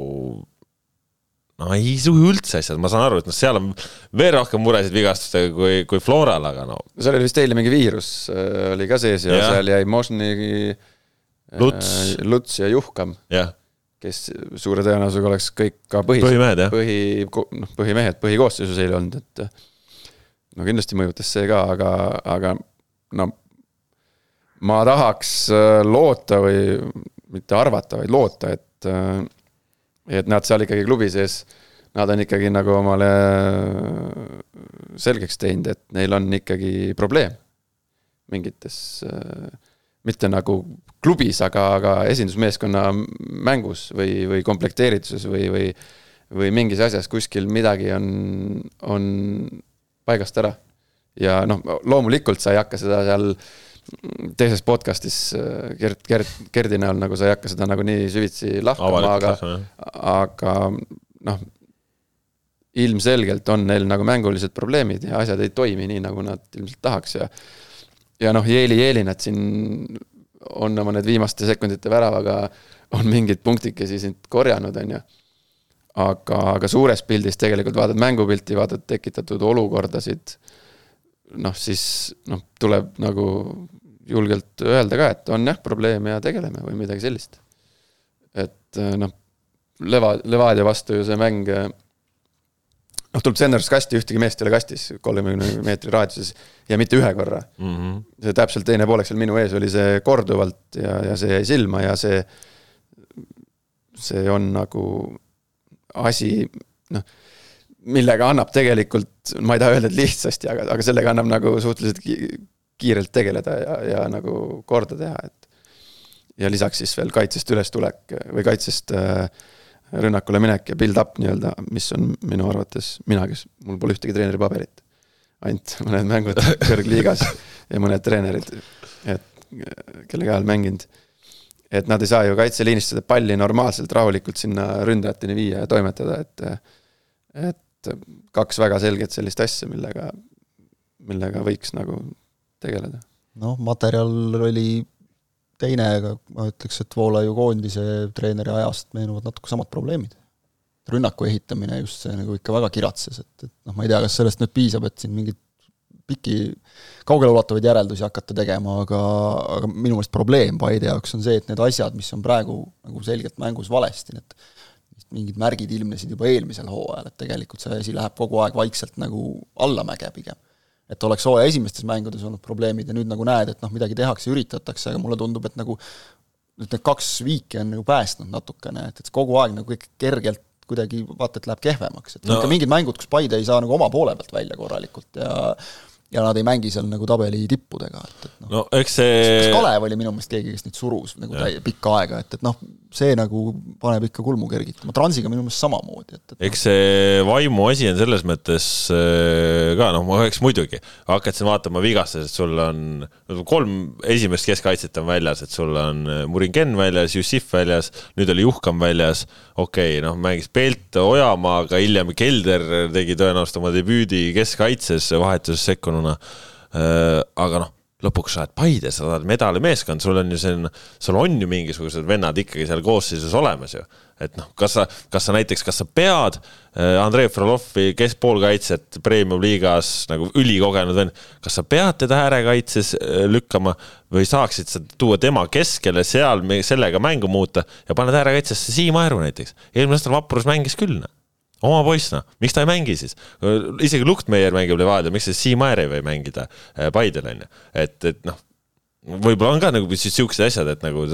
no ei suhi üldse asjad, ma saan aru, et noh, seal on veel rohkem muresid vigastustega kui, kui Floral, aga no. seal oli vist eile mingi viirus äh, oli ka sees ja, ja. seal jäi Mosni äh,, Luts. Luts ja Juhkam. kes suure tõenäosusega oleks kõik ka põhi, põhimehed, põhi, noh, põhimehed põhikoosseisus eile olnud, et no kindlasti mõjutas see ka, aga, aga no ma tahaks äh, loota või mitte arvata, vaid loota, et, äh, et nad seal ikkagi klubi sees, nad on ikkagi nagu omale äh, selgeks teinud, et neil on ikkagi probleem mingites, mitte nagu klubis, aga, aga esindusmeeskonna mängus või, või komplekteerituses või, või või mingis asjas kuskil midagi on, on paigast ära. ja noh, loomulikult sa ei hakka seda seal teises podcast'is äh, Gert, Gert, Gerdi näol nagu sa ei hakka seda nagu nii süvitsi lahkama, aga, aga noh, ilmselgelt on neil nagu mängulised probleemid ja asjad ei toimi nii, nagu nad ilmselt tahaks ja ja noh, Jeeli Jeelinat siin on oma need viimaste sekundite väravaga on mingeid punktikesi siit korjanud, on ju aga, aga suures pildis tegelikult vaatad mängupilti, vaatad tekitatud olukordasid, noh siis noh, tuleb nagu julgelt öelda ka, et on jah, probleem ja tegeleme või midagi sellist. et noh, Leva, Levadia vastu ju see mäng noh, tuleb Senders kasti, ühtegi meest ei ole kastis kolmekümne meetri raadiuses ja mitte ühe korra mm. -hmm. see täpselt teine poolek seal minu ees oli see korduvalt ja, ja see jäi silma ja see, see on nagu asi, noh, millega annab tegelikult, ma ei taha öelda, et lihtsasti, aga, aga sellega annab nagu suhteliselt kiirelt tegeleda ja, ja nagu korda teha, et. ja lisaks siis veel kaitsest ülestulek või kaitsest äh, rünnakule minek ja build-up nii-öelda, mis on minu arvates, mina, kes, mul pole ühtegi treeneripaberit. ainult mõned mängud kõrgliigas ja mõned treenerid, et kelle käe all mänginud et nad ei saa ju kaitseliinist seda palli normaalselt rahulikult sinna ründajateni viia ja toimetada, et et kaks väga selget sellist asja, millega, millega võiks nagu tegeleda. noh, materjal oli teine, aga ma ütleks, et Voolaiu koondise treeneri ajast meenuvad natuke samad probleemid. rünnaku ehitamine just see nagu ikka väga kiratses, et, et noh, ma ei tea, kas sellest nüüd piisab, et siin mingit pikki, kaugeleulatuvaid järeldusi hakata tegema, aga, aga minu meelest probleem Paide jaoks on see, et need asjad, mis on praegu nagu selgelt mängus valesti, need mingid märgid ilmnesid juba eelmisel hooajal, et tegelikult see asi läheb kogu aeg vaikselt nagu allamäge pigem. et oleks hooaja esimestes mängudes olnud probleemid ja nüüd nagu näed, et noh, midagi tehakse, üritatakse, aga mulle tundub, et nagu nüüd need kaks viiki on nagu päästnud natukene, et, et kogu aeg nagu kergelt kuidagi vaata, et läheb kehvemaks, et no. ikka mingid mängud, kus Paide ei saa nagu oma poole pealt välja korralikult ja ja nad ei mängi seal nagu tabeli tippudega, et, et noh. No, eks see kas Kalev oli minu meelest keegi, kes neid surus nagu täie, pikka aega, et, et noh, see nagu paneb ikka kulmu kergitama, Transiga minu meelest samamoodi, et, et noh. eks see vaimu asi on selles mõttes äh, ka noh, eks muidugi, hakkad siin vaatama vigastused, sul on kolm esimest keskkaitset on väljas, et sul on äh, Muringen väljas, Jussif väljas, nüüd oli Juhkam väljas, okei okay,, noh, mängis Pelt Ojamaaga, hiljem Kelder tegi tõenäoliselt oma debüüdi keskkaitses vahetuses sekkunud mänguna. Äh, aga noh, lõpuks sa oled Paides, sa oled medalimeeskond, sul on ju selline, sul on ju mingisugused vennad ikkagi seal koosseisus olemas ju. et noh, kas sa, kas sa näiteks, kas sa pead äh, Andrei Frolovi keskpoolkaitset premium-liigas nagu ülikogenud vend, kas sa pead teda äärekaitses äh, lükkama või saaksid sa tuua tema keskele, seal sellega mängu muuta ja paned äärekaitsesse Siim Aeru näiteks. eelmine aastal Vaprus mängis küll noh oma poiss, noh, miks ta ei mängi siis? isegi Luhtmeier mängib Levadia, miks siis Siim Aer ei või mängida äh, Paidel, on ju, et, et noh, võib-olla on ka nagu siis siuksed asjad, et nagu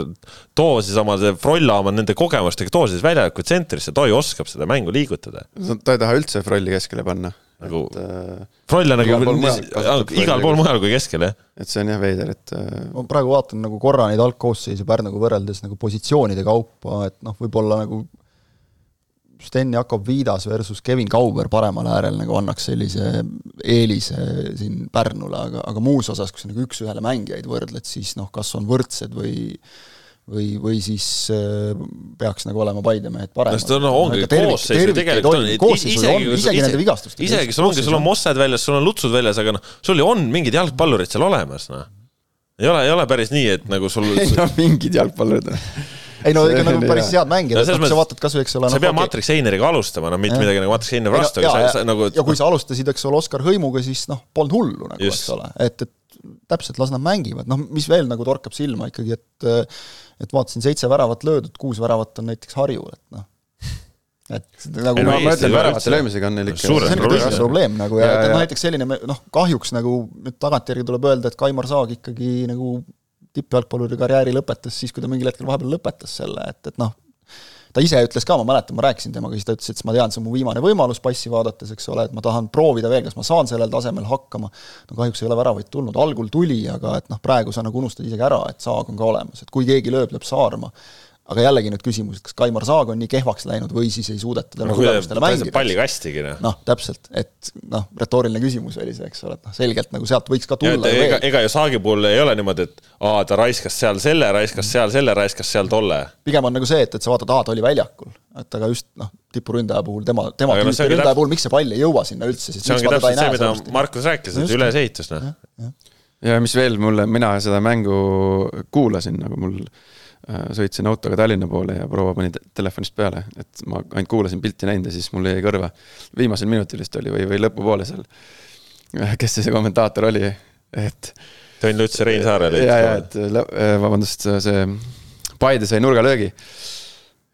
too siis oma see Frolla oma nende kogemustega, too siis väljaku tsentrisse, Toi oskab seda mängu liigutada. ta ei taha üldse Frolli keskele panna nagu äh, Froll on nagu igal pool mujal kui keskel, jah. et see on jah veider, et äh, ma praegu vaatan nagu korra neid algkoosseisu Pärnuga võrreldes nagu positsioonide kaupa, et noh, võib-olla nagu Sten Jakob Viidas versus Kevin Kauber paremal äärel nagu annaks sellise eelise siin Pärnule, aga, aga muus osas, kui sa nagu üks-ühele mängijaid võrdled, siis noh, kas on võrdsed või või, või siis äh, peaks nagu olema Paide mehed paremad. no no ongi koosseis ju tegelikult on, isegi, isegi nende vigastustega. isegi sul ongi, sul on Mossad väljas, sul on Lutsud väljas, aga noh, sul ju on mingid jalgpallurid seal olemas, noh. ei ole, ei ole päris nii, et nagu sul ei no mingid jalgpallurid ei no ikka nagu päris head mängijad, et noh, sa vaatad kas või, eks ole sa ei pea Matrix Eineriga alustama, no mitte midagi nagu Matrix Einer vastu, aga sa nagu ja kui sa alustasid, eks ole, Oskar Hõimuga, siis noh, polnud hullu nagu, eks ole, et, et täpselt, las nad mängivad, noh, mis veel nagu torkab silma ikkagi, et et vaatasin, seitse väravat löödud, kuus väravat on näiteks Harjul, et noh, et nagu no, ma ütlen, väravate löömisega on neil ikka see on tõsine probleem. nagu ja, ja, ja. noh, näiteks selline noh, kahjuks nagu nüüd tagantjärgi tuleb öelda, et Kaimar Saag ikkagi nagu tippjalgpalluri karjääri lõpetas siis, kui ta mingil hetkel vahepeal lõpetas selle, et, et noh, ta ise ütles ka, ma mäletan, ma rääkisin temaga, siis ta ütles, et ma tean, see on mu viimane võimalus passi vaadates, eks ole, et ma tahan proovida veel, kas ma saan sellel tasemel hakkama. no kahjuks ei ole väravaid tulnud, algul tuli, aga et noh, praegu sa nagu unustad isegi ära, et saag on ka olemas, et kui keegi lööb, lööb saarma aga jällegi nüüd küsimus, et kas Kaimar Saag on nii kehvaks läinud või siis ei suudeta talle no, tulemustele mängida. palli kastigi, noh. noh, täpselt, et noh, retooriline küsimus oli see, eks ole, et noh, selgelt nagu sealt võiks ka tulla. ega, ega ju Saagi puhul ei ole niimoodi, et aa, ta raiskas seal selle, raiskas seal selle, raiskas seal tolle. pigem on nagu see, et, et sa vaatad, aa, ta oli väljakul, et aga just noh, tipuründaja puhul, tema, tema tüüpi no, ründaja täp... puhul, miks see pall ei jõua sinna üldse, siis see ongi täpselt see, mida Markus rääkis, et ülesehitus, noh. ja mis veel mulle, mina seda mängu kuulasin, nagu mul sõitsin autoga Tallinna poole ja proua pani telefonist peale, et ma ainult kuulasin pilti näinud ja siis mul jäi kõrva. viimasel minutil vist oli või, või lõpupoole seal. kes see, see kommentaator oli, et. Tõnn Luts ja Rein Saar oli. ja, ja, et äh, vabandust, see Paide sai nurgalöögi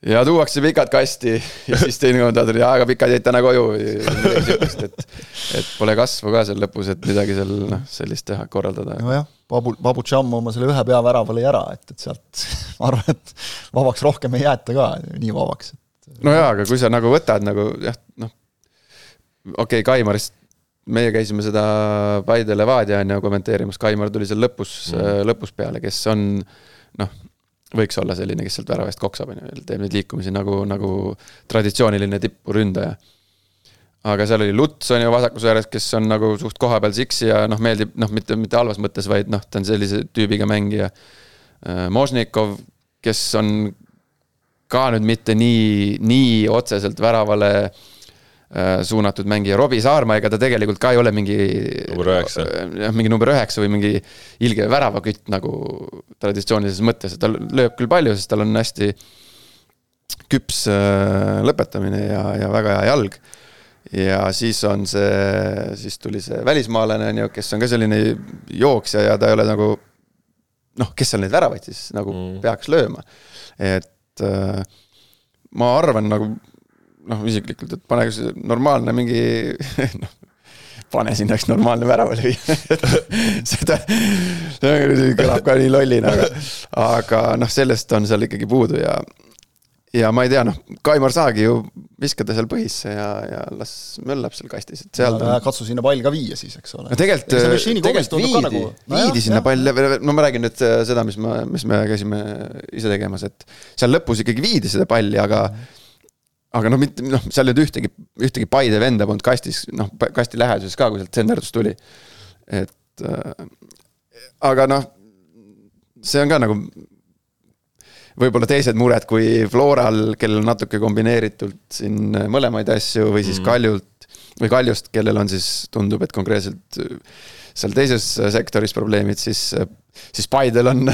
ja tuuakse pikad kasti ja siis teine kommentaator, jaa, aga pikad jäid täna koju või sihukest, et. et pole kasvu ka seal lõpus, et midagi seal noh, sellist teha, korraldada. nojah, Babu, Babu Cham oma selle ühe peavärava lõi ära, et, et sealt ma arvan, et vabaks rohkem ei jäeta ka, nii vabaks. no jaa, aga kui sa nagu võtad nagu jah, noh. okei okay,, Kaimarist, meie käisime seda Paide Levadia on ju kommenteerimas, Kaimar tuli seal lõpus mm., lõpus peale, kes on noh võiks olla selline, kes sealt värava eest koksab, on ju, teeb neid liikumisi nagu, nagu traditsiooniline tippuründaja aga seal oli Luts on ju vasakus ääres, kes on nagu suht kohapeal siksi ja noh, meeldib noh, mitte, mitte halvas mõttes, vaid noh, ta on sellise tüübiga mängija. Äh, Možnikov, kes on ka nüüd mitte nii, nii otseselt väravale äh, suunatud mängija, Robbie Saarma, ega ta tegelikult ka ei ole mingi. number üheksa. Äh, mingi number üheksa või mingi ilge väravakütt nagu traditsioonilises mõttes, et ta lööb küll palju, sest tal on hästi küps lõpetamine ja, ja väga hea jalg ja siis on see, siis tuli see välismaalane, on ju, kes on ka selline jooksja ja ta ei ole nagu noh, kes seal neid väravaid siis nagu mm. peaks lööma. et äh, ma arvan nagu noh, isiklikult, et pane normaalne mingi noh, pane sinna üks normaalne väravalööja seda, see kõlab ka nii lollina, aga, aga noh, sellest on seal ikkagi puudu ja ja ma ei tea, noh, Kaimar Saagi ju viskada seal põhisse ja, ja las möllab seal kastis, et seal no,. katsu sinna pall ka viia siis, eks ole. no tegelikult, tegelikult viidi, nagu... no, viidi jah, sinna jah. pall, no ma räägin nüüd äh, seda, mis ma, mis me käisime ise tegemas, et seal lõpus ikkagi viidi seda palli, aga aga noh, mitte noh, seal ei olnud ühtegi, ühtegi Paide venda polnud kastis, noh, kasti läheduses ka, kui sealt senderdus tuli. et äh, aga noh, see on ka nagu võib-olla teised mured kui Floral, kellel on natuke kombineeritult siin mõlemaid asju või siis mm. Kaljult või Kaljust, kellel on siis, tundub, et konkreetselt seal teises sektoris probleemid, siis, siis Paidel on,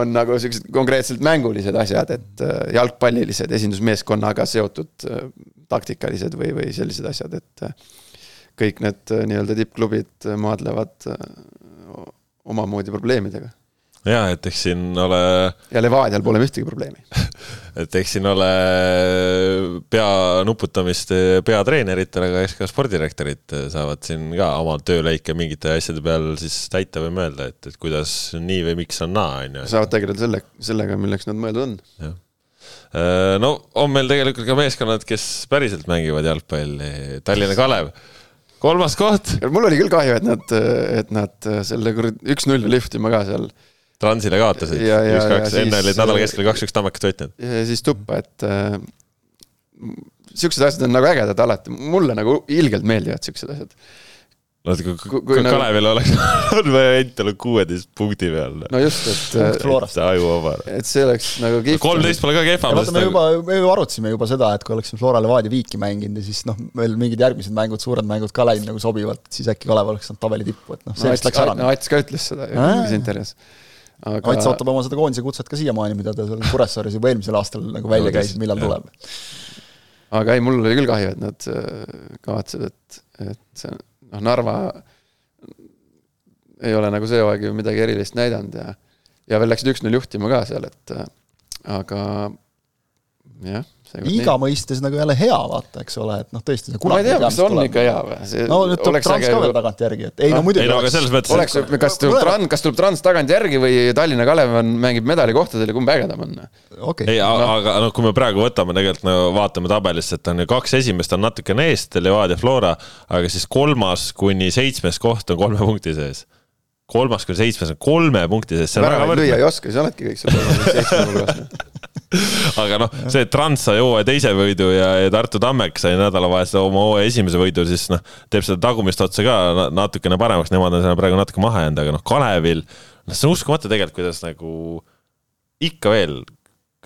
on nagu siuksed konkreetselt mängulised asjad, et jalgpallilised, esindusmeeskonnaga seotud taktikalised või, või sellised asjad, et kõik need nii-öelda tippklubid maadlevad omamoodi probleemidega ja et eks siin ole, ja Levadial pole ühtegi probleemi. et eks siin ole pea nuputamist peatreeneritel, aga eks ka spordirektorid saavad siin ka oma töölõike mingite asjade peal siis täita või mõelda, et, et kuidas nii või miks on naa, on ju. saavad tegeleda selle, sellega, milleks nad mõeldud on. jah. no on meil tegelikult ka meeskonnad, kes päriselt mängivad jalgpalli, Tallinna Kalev, kolmas koht, mul oli küll kahju, et nad, et nad selle kuradi üks-null lihvtima ka seal Transile kaotasid, üks-kaks, enne olid nädala keskel kaks-üks Tammekat võitnud. ja siis tuppa, et äh, siuksed asjad on nagu ägedad alati, mulle nagu ilgelt meeldivad siuksed asjad. no kui, Kui- kui, nagu- Kalevil oleks olnud variant olnud kuueteist punkti peal. no just, et see ajuvaba. et see oleks nagu kihvt. kolmteist pole ka ja kehvam, vaata, me juba, me ju arutasime juba seda, et kui oleksime Flora Levadia viiki mänginud ja siis noh, veel mingid järgmised mängud, suured mängud ka läinud nagu sobivalt, siis äkki Kalev oleks saanud tabeli tippu, et noh, see vist läks ära. no Ats ka ütles seda mingis intervjuus. Aga Ats ootab oma seda koondise kutset ka siiamaani, mida ta seal Kuressaares juba eelmisel aastal nagu välja käis, millal tuleb. aga ei, mul oli küll kahju, et nad äh, kavatsevad, et, et see noh, Narva ei ole nagu see hooaeg ju midagi erilist näidanud ja ja veel läksid üks-null juhtima ka seal, et äh, aga jah. Liiga mõistes nagu jälle hea, vaata, eks ole, et noh, tõesti ma ei tea, kas see on ikka hea või? no nüüd tuleb Trans ka veel tagantjärgi, et ei no Ah, muidugi ei no aga selles mõttes, oleks, kas tuleb Trans, kas tuleb Trans tagantjärgi või Tallinna Kalev on, mängib medalikohtadel ja kumb ägedam on? okei ei, aga noh, kui me praegu võtame tegelikult no vaatame tabelist, et on ju kaks esimest on natukene eest, Levadia, Flora, aga siis kolmas kuni seitsmes koht on kolme punkti sees. kolmas kuni seitsmes on kolme punkti sees, väravaid lüüa ei. oska, siis oledki kõik seal seitsme hulgas. aga noh, see, et Trans sai hooaja teise võidu ja, ja Tartu Tammek sai nädalavahetusel oma hooaja esimese võidu, siis noh, teeb seda tagumist otsa ka na- natukene paremaks, nemad on seal praegu natuke maha jäänud, aga noh, Kalevil, noh, see on uskumatu tegelikult, kuidas nagu ikka veel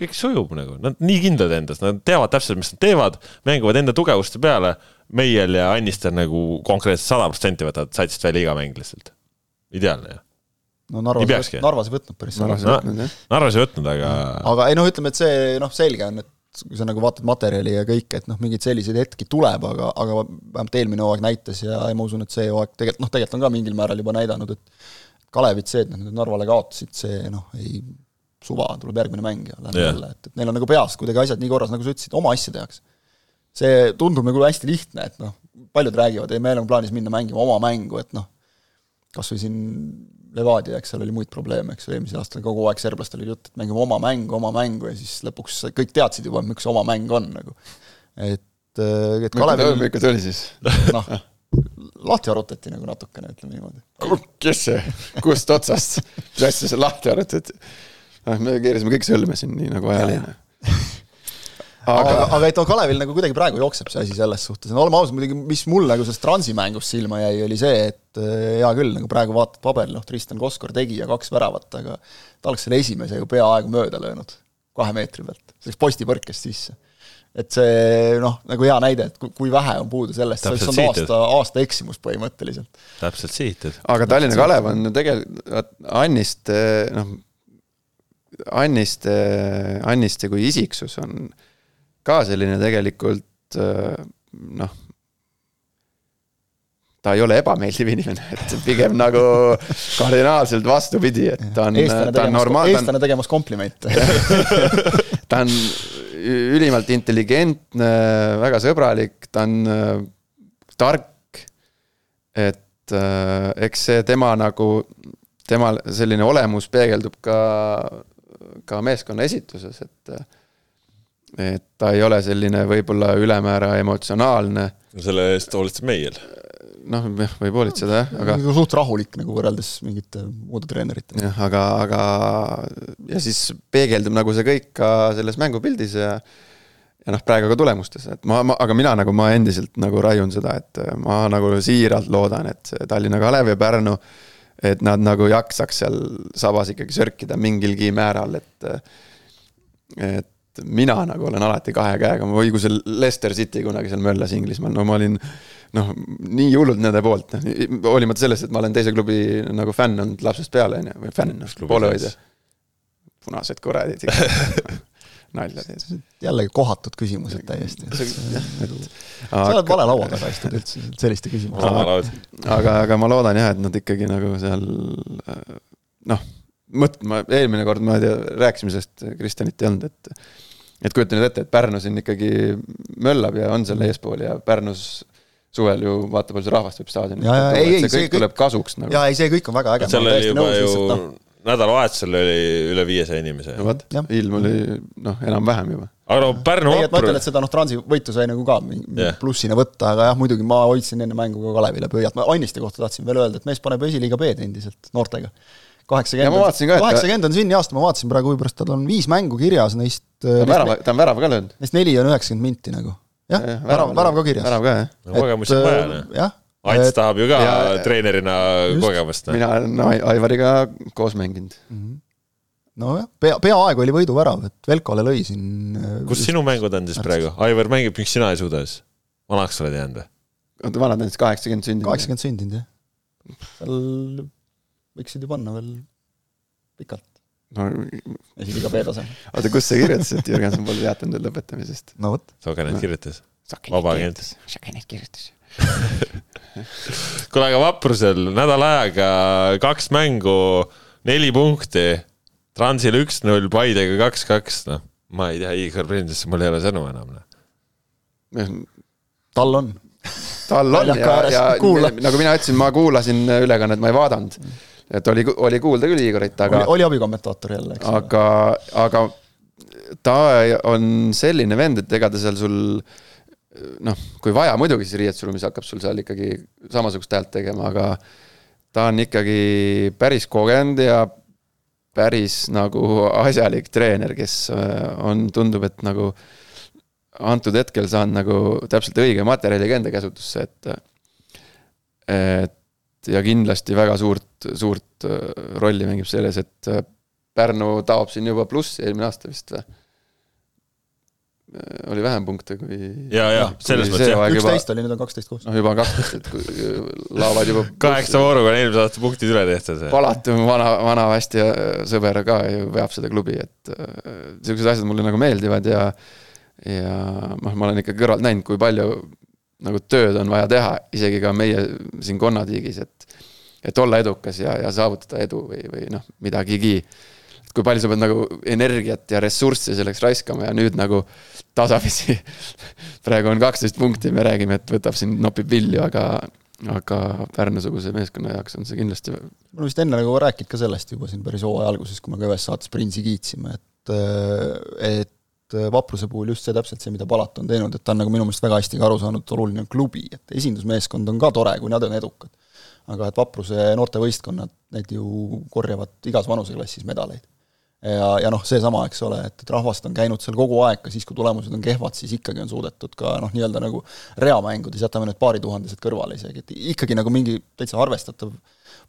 kõik sujub nagu, nad nii kindlad endas, nad teavad täpselt, mis nad teevad, mängivad enda tugevuste peale. Meiel ja Annistel nagu konkreetselt sada protsenti võtavad satsist välja iga mäng lihtsalt. ideaalne ju. No Narvas Narvas ei võtnud päris Narvas ei võtnud, jah. Narvas ei võtnud, aga aga ei noh, ütleme, et see noh, selge on, et kui sa nagu vaatad materjali ja kõike, et noh, mingeid selliseid hetki tuleb, aga, aga vähemalt eelmine hooaeg näitas ja, ja ma usun, et see hooaeg tegelikult noh, tegelikult on ka mingil määral juba näidanud, et Kalevit see, et nad nüüd Narvale kaotasid, see noh, ei suva, tuleb järgmine mäng ja lähme Jah. jälle, et, et neil on nagu peas kuidagi asjad nii korras, nagu sa ütlesid, oma asja tehakse. see tundub nagu hästi lihtne, et noh, paljud räägivad, ei meil on plaanis minna mängima oma mängu, et noh, kas või siin Levadia, eks seal oli muid probleeme, eks ju, eelmisel aastal kogu aeg serblastel oli jutt, et mängime oma mängu, oma mängu ja siis lõpuks kõik teadsid juba, miks oma mäng on nagu. et, et Kalevil ikka tuli siis? noh, lahti arutati nagu natukene, ütleme niimoodi. kes see, kust otsast, mis asja see lahti arutati? noh, me keerasime kõik sõlme siin, nii nagu ajaline. aga, aga aga et noh, Kalevil nagu kuidagi praegu jookseb see asi selles suhtes, no oleme ausad, muidugi mis mul nagu sellest Transi mängust silma jäi, oli see, et äh, hea küll, nagu praegu vaatad paberil, noh, Tristan Koskor tegi ja kaks väravat, aga ta oleks selle esimese ju peaaegu mööda löönud, kahe meetri pealt, see läks postipõrkest sisse. et see noh, nagu hea näide, et kui, vähe on puudu sellest, see sihitud. aasta, aasta eksimus põhimõtteliselt. täpselt sihitud. aga Tallinna Kalev on ju tegelikult, Anniste, noh, Anniste, Anniste kui isiksus on ka selline tegelikult äh, noh, ta ei ole ebameeldiv inimene, et pigem nagu kardinaalselt vastupidi, et ta on, ta on normaalne, eestlane tegemas komplimente. ta on ülimalt intelligentne, väga sõbralik, ta on äh, tark. et äh, eks see tema nagu, tema selline olemus peegeldub ka, ka meeskonna esituses, et. Et ta ei ole selline võib-olla ülemäära emotsionaalne, selle eest hoolitseb Meiel. noh, jah, võib hoolitseda jah, aga nagu suht rahulik nagu võrreldes mingite muude treeneritega. jah, aga, aga ja siis peegeldub nagu see kõik ka selles mängupildis ja ja noh, praegu ka tulemustes, et ma, ma, aga mina nagu, ma endiselt nagu raiun seda, et ma nagu siiralt loodan, et see Tallinna Kalev ja Pärnu, et nad nagu jaksaks seal sabas ikkagi sörkida mingilgi määral, et et mina nagu olen alati kahe käega, või kui see Leicester City kunagi seal möllas Inglismaal, no ma olin noh, nii hullult nende poolt, hoolimata sellest, et ma olen teise klubi nagu fänn olnud lapsest peale, on ju, või fänn, poolehoidja. punased kuradid ikka, nalja teed. jällegi kohatud küsimused täiesti. sa oled vale laua taga istud üldse selliste küsimuste sama laud. aga, aga ma loodan jah, et nad ikkagi nagu seal noh, mõtlema, eelmine kord ma ei tea, rääkisime sellest, Kristjanit ei olnud, et et kujuta nüüd ette, et Pärnu siin ikkagi möllab ja on seal eespool ja Pärnus suvel ju vaata, palju see rahvast võib staadionil. see kõik see tuleb kasuks nagu. jaa, ei, see kõik on väga äge. seal oli juba ju no. nädalavahetusel oli üle viiesaja inimese. no vot, ilm oli noh, enam-vähem juba. aga no Pärnu vapru. ma ütlen, et seda noh, Transi võitu sai nagu ka yeah. plussina võtta, aga jah, muidugi ma hoidsin enne mängu ka Kalevile pöialt, ma Anniste kohta tahtsin veel öelda, et mees paneb esiliiga B-d endiselt noortega kaheksakümmend, kaheksakümmend on sünniaasta, ma vaatasin praegu, võib-olla tal on viis mängu kirjas, neist ta on värava, ta on värava ka löönud. Neist neli on üheksakümmend minti nagu. jah ja,, värav, värav ka kirjas. värav ka, jah. no kogemusi on vaja, noh. jah. Ants tahab ju ka ja, treenerina just, kogemust. Noh. mina olen no, Aivariga koos mänginud mm. -hmm nojah, pea, peaaegu oli võiduvärav, et Velkole lõi siin äh, kus just... sinu mängud on siis praegu? Aivar mängib, miks sina ei suuda siis? vanaks oled jäänud või? oota, vanad on siis kaheksakümmend sündinud? kaheksakümmend sündinud, jah. seal võiksid ju panna veel pikalt no esiliiga B-tase. oota, kus sa kirjutasid, et Jürgenson pole teatanud veel lõpetamisest? no vot. Sogenet no. kirjutas. vaba agent. Sogenet kirjutas kuule, aga vaprusel nädala ajaga kaks mängu, neli punkti, Transil üks-null, Paidega kaks-kaks, noh, ma ei tea, Igor Prindesse mul ei ole sõnu enam, noh. tal on. tal on ja, ja nagu mina ütlesin, ma kuulasin ülekannet, ma ei vaadanud mm et oli, oli kuulda küll Igorit, aga. oli abikommentaator jälle, eks. aga, aga ta on selline vend, et ega ta seal sul noh, kui vaja, muidugi siis riietusruumis hakkab sul seal ikkagi samasugust häält tegema, aga ta on ikkagi päris kogenud ja päris nagu asjalik treener, kes äh, on, tundub, et nagu antud hetkel saanud nagu täpselt õige materjaliga enda käsutusse, et et ja kindlasti väga suurt, suurt äh, rolli mängib selles, et äh, Pärnu taob siin juba plussi eelmine aasta vist või? Äh, oli vähem punkte kui. ja, ja selles mõttes jah. üksteist oli, nüüd on kaksteist koos. noh, juba kaksteist, et kui laovad juba. kaheksa vooruga on eelmise aasta punktid üle tehtud. Palati vana, vana hästi sõber ka ju veab seda klubi, et siuksed asjad mulle nagu meeldivad ja. ja noh, ma olen ikka kõrvalt näinud, kui palju nagu tööd on vaja teha, isegi ka meie siin konnatiigis, et et olla edukas ja, ja saavutada edu või, või noh, midagigi. et kui palju sa pead nagu energiat ja ressurssi selleks raiskama ja nüüd nagu tasapisi praegu on kaksteist punkti, me räägime, et võtab siin, nopib vilju, aga aga Pärnu-suguse meeskonna jaoks on see kindlasti oleme vist enne nagu rääkinud ka sellest juba siin päris hooaja alguses, kui me ka ühes saates Prinsi kiitsime, et et et äh, Vapruse puhul just see täpselt see, mida Palat on teinud, et ta on nagu minu meelest väga hästi ka aru saanud, et oluline on klubi, et esindusmeeskond on ka tore, kui nad on edukad. aga et Vapruse noortevõistkonnad, need ju korjavad igas vanuseklassis medaleid. Ja, ja noh, seesama, eks ole, et, et rahvast on käinud seal kogu aeg, ka siis, kui tulemused on kehvad, siis ikkagi on suudetud ka noh, nii-öelda nagu reamängudes, jätame need paarituhandesed kõrvale isegi, et ikkagi nagu mingi täitsa arvestatav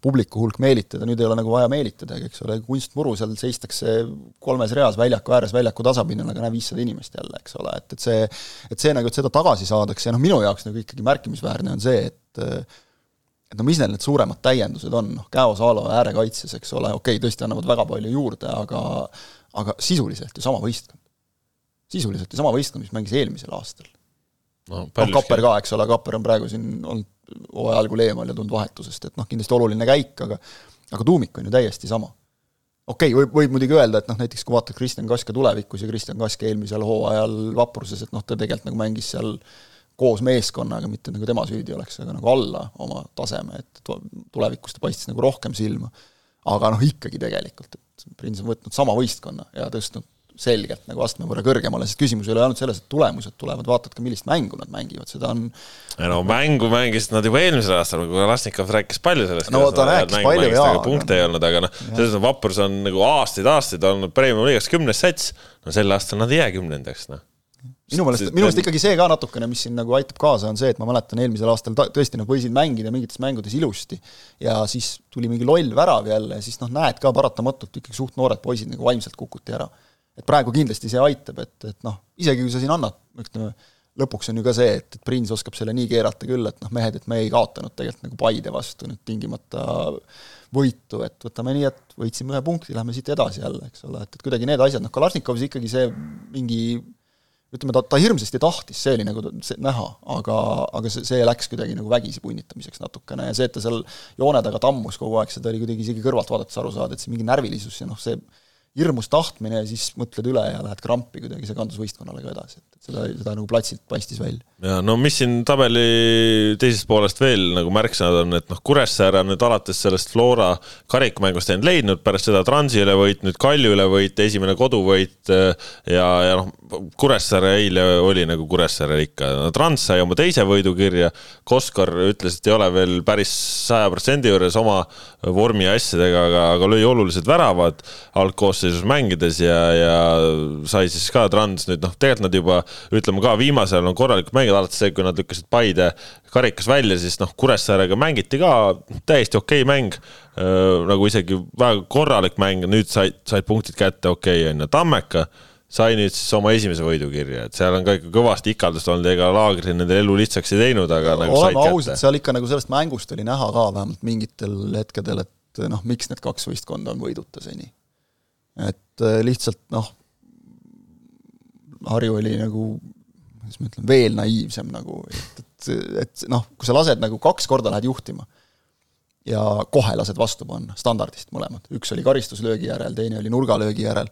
publiku hulk meelitada, nüüd ei ole nagu vaja meelitadagi, eks ole, kunstmuru, seal seistakse kolmes reas väljaku ääres, väljaku tasapinnal, aga näe, viissada inimest jälle, eks ole, et, et see, et see nagu, et seda tagasi saadakse ja noh, minu jaoks nagu ikkagi märkimisväärne on see, et et no mis need, need suuremad täiendused on, noh, Käo Saalo äärekaitses, eks ole, okei okay,, tõesti annavad väga palju juurde, aga aga sisuliselt ju sama võistkond. sisuliselt ju sama võistkond, mis mängis eelmisel aastal. noh, Kapper ka, eks ole, Kapper on praegu siin olnud hooaja algul eemal ja tulnud vahetusest, et noh, kindlasti oluline käik, aga aga tuumik on ju täiesti sama. okei okay,, võib, võib muidugi öelda, et noh, näiteks kui vaatad Kristjan Kaska tulevikus ja Kristjan Kask eelmisel hooajal Vapruses, et noh, ta tegelikult nagu mängis seal koos meeskonnaga, mitte nagu tema süüdi oleks, aga nagu alla oma taseme, et tulevikus ta paistis nagu rohkem silma. aga noh, ikkagi tegelikult, et Prins on võtnud sama võistkonna ja tõstnud selgelt nagu astme võrra kõrgemale, sest küsimus ei ole ainult selles, et tulemused tulevad, vaatad ka, millist mängu nad mängivad, seda on no mängu mängisid nad juba eelmisel aastal, kui Kalasnikov rääkis palju sellest. no ta rääkis palju jaa. punkte ei olnud, aga noh, selles mõttes Vaprus on nagu aastaid-aastaid olnud Premiumi liigas kümnes sats, no sel aastal nad ei jää kümnendaks, noh minu meelest, minu meelest ikkagi see ka natukene, mis siin nagu aitab kaasa, on see, et ma mäletan eelmisel aastal ta, tõesti nad võisid mängida mingites mängudes ilusti ja siis tuli mingi loll värav jälle ja siis noh, näed ka paratamatult ikkagi suht noored poisid nagu vaimselt kukuti ära. Et praegu kindlasti see aitab, et, et noh, isegi kui sa siin annad, ütleme, lõpuks on ju ka see, et, et Prins oskab selle nii keerata küll, et noh, mehed, et me ei kaotanud tegelikult nagu Paide vastu nüüd tingimata võitu, et võtame nii, et võitsime ühe punkti, lähme siit edasi jälle, eks ole, et, et kuidagi need asjad, noh, Kalašnikovs ikkagi see mingi ütleme, ta, ta hirmsasti tahtis, see oli nagu see, näha, aga, aga see, see läks kuidagi nagu vägisi punnitamiseks natukene ja see, et ta seal joone taga tammus kogu aeg, seda oli kuidagi isegi kõrvalt vaadates aru saada, et see mingi närvilisus ja noh, see hirmus tahtmine ja siis mõtled üle ja lähed krampi kuidagi, see kandus võistkonnale ka edasi, et seda, seda nagu platsilt paistis välja. ja no mis siin tabeli teisest poolest veel nagu märksõnad on, et noh, Kuressaare on nüüd alates sellest Flora karikamängust end leidnud, pärast seda Transi üle võit, nüüd Kalju üle võit, esimene koduvõit ja, ja noh, Kuressaare eile oli nagu Kuressaare ikka. No,, Trans sai oma teise võidu kirja, Koskor ütles, et ei ole veel päris saja protsendi juures oma vormi asjadega, aga, aga lõi olulised väravad algkoosseisus mängides ja, ja sai siis ka Trans nüüd noh, tegelikult nad juba ütleme ka viimasel ajal on korralikult mänginud, alates see, kui nad lükkasid Paide karikas välja, siis noh, Kuressaarega mängiti ka täiesti okei okay mäng äh,, nagu isegi väga korralik mäng, nüüd said, said punktid kätte, okei okay, on ju, Tammeka sai nüüd siis oma esimese võidu kirja, et seal on ka ikka kõvasti ikaldust olnud, ega Laagri nende elu lihtsaks ei teinud, aga nagu oleme ausad, seal ikka nagu sellest mängust oli näha ka vähemalt mingitel hetkedel, et noh, miks need kaks võistkonda on võiduta seni. Et äh, lihtsalt noh, Harju oli nagu, kuidas ma ütlen, veel naiivsem nagu, et, et, et noh, kui sa lased nagu kaks korda lähed juhtima ja kohe lased vastu panna, standardist mõlemad, üks oli karistuslöögi järel, teine oli nurgalöögi järel.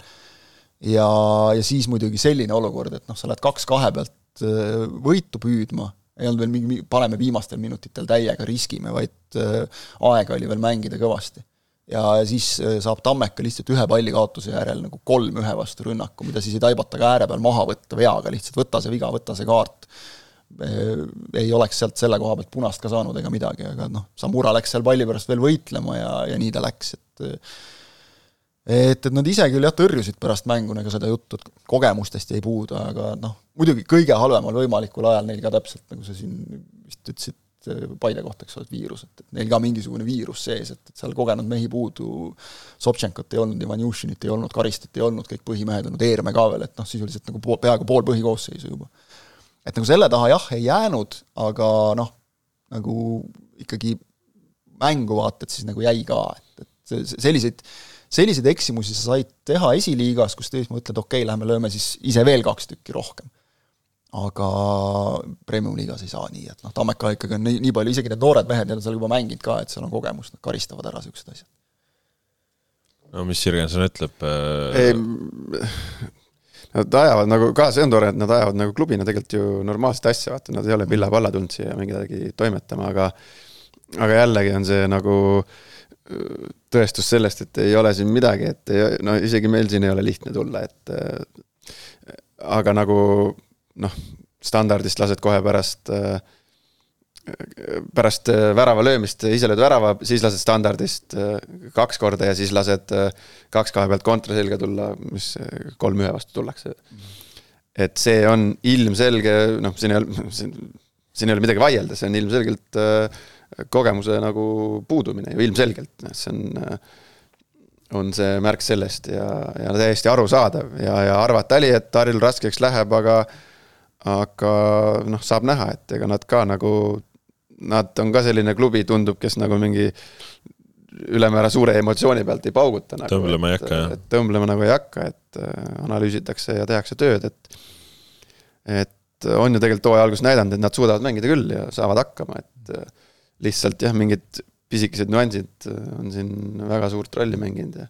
Ja, ja siis muidugi selline olukord, et noh, sa lähed kaks kahe pealt äh, võitu püüdma, ei olnud veel mingi, paneme viimastel minutitel täiega, riskime, vaid äh, aega oli veel mängida kõvasti. Ja siis äh, saab Tammeka lihtsalt ühe palli kaotuse järel nagu kolm ühe vastu rünnaku, mida siis ei taibata ka ääre peal maha võtta veaga, lihtsalt võta see viga, võta see kaart. ei oleks sealt selle koha pealt punast ka saanud ega midagi, aga noh, Samura läks seal palli pärast veel võitlema ja, ja nii ta läks, et et, et nad ise küll jah, tõrjusid pärast mängu nagu seda juttu, et kogemustest jäi puudu, aga noh, muidugi kõige halvemal võimalikul ajal neil ka täpselt, nagu sa siin vist ütlesid, Paide kohta, eks ole, viirus, et, et neil ka mingisugune viirus sees, et, et seal kogenud mehi puudu, Sobtšenkot ei olnud, Ivanjušinit ei olnud, Karistit ei olnud, kõik põhimehed olnud, Eerme ka veel, et noh, sisuliselt nagu pool, peaaegu pool põhikoosseisu juba. et nagu selle taha jah, ei jäänud, aga noh, nagu ikkagi mängu vaatad, siis nagu jäi ka, et, et selliseid selliseid eksimusi sa said teha esiliigas, kus tõesti mõtled, okei okay,, lähme lööme siis ise veel kaks tükki rohkem. Aga premium-liigas ei saa nii, et noh, Tammeka ikkagi on nii, nii palju, isegi need noored mehed, need on seal juba mänginud ka, et seal on kogemust, nad karistavad ära niisugused asjad. no mis Jürgenson ütleb äh...? Nad ajavad nagu ka, see on tore, et nad ajavad nagu klubina tegelikult ju normaalset asja, vaata, nad ei ole pilla-palla tulnud siia midagi toimetama, aga aga jällegi on see nagu äh, tõestus sellest, et ei ole siin midagi, et ei, no isegi meil siin ei ole lihtne tulla, et äh, aga nagu noh, standardist lased kohe pärast äh, pärast värava löömist ise lööd värava, siis lased standardist kaks korda ja siis lased kaks kahe pealt kontra selga tulla, mis kolm-ühe vastu tullakse. et see on ilmselge, noh, siin ei ole, siin, ei ole midagi vaielda, see on ilmselgelt kogemuse nagu puudumine ju ilmselgelt, noh, see on, on see märk sellest ja, ja täiesti arusaadav ja, ja arvata oli, et Harjul raskeks läheb, aga aga noh, saab näha, et ega nad ka nagu, nad on ka selline klubi, tundub, kes nagu mingi ülemäära suure emotsiooni pealt ei pauguta nagu,. tõmblema ei hakka, jah. tõmblema nagu ei hakka, et äh, analüüsitakse ja tehakse tööd, et et on ju tegelikult hooaja alguses näidanud, et nad suudavad mängida küll ja saavad hakkama, et lihtsalt jah, mingid pisikesed nüansid äh, on siin väga suurt rolli mänginud ja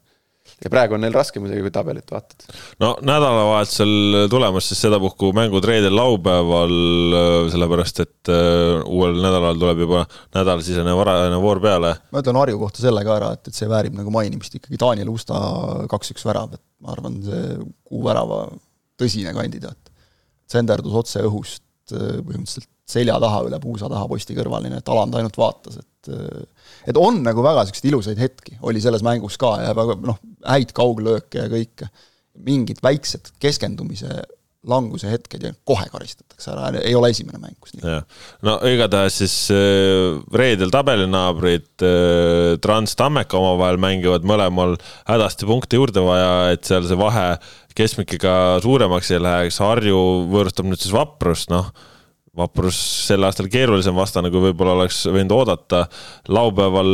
ja praegu on neil raske muidugi, kui tabelit vaatad. no nädalavahetusel tulemas siis sedapuhku mängud reedel, laupäeval, äh, sellepärast et äh, uuel nädalal tuleb juba nädalasisene varajane voor peale. ma ütlen Harju kohta selle ka ära, et, et see väärib nagu mainimist ikkagi, Daniel Usta kaks-üks värav, et ma arvan, see kuu värava tõsine kandidaat. senderdus otse õhust põhimõtteliselt selja taha üle puusa taha posti kõrval, nii et Aland ainult vaatas, et et on nagu väga niisuguseid ilusaid hetki, oli selles mängus ka ja väga noh, häid kauglööke ja kõike. mingid väiksed keskendumise languse hetked ja kohe karistatakse ära, ei ole esimene mäng, kus nii. no igatahes siis äh, reedel tabelinaabrid äh, Trans Tammeka omavahel mängivad mõlemal hädasti punkte juurde vaja, et seal see vahe keskmikega suuremaks ei läheks, Harju võõrustab nüüd siis Vaprust, noh vaprus sel aastal keerulisem vastane, kui võib-olla oleks võinud oodata. laupäeval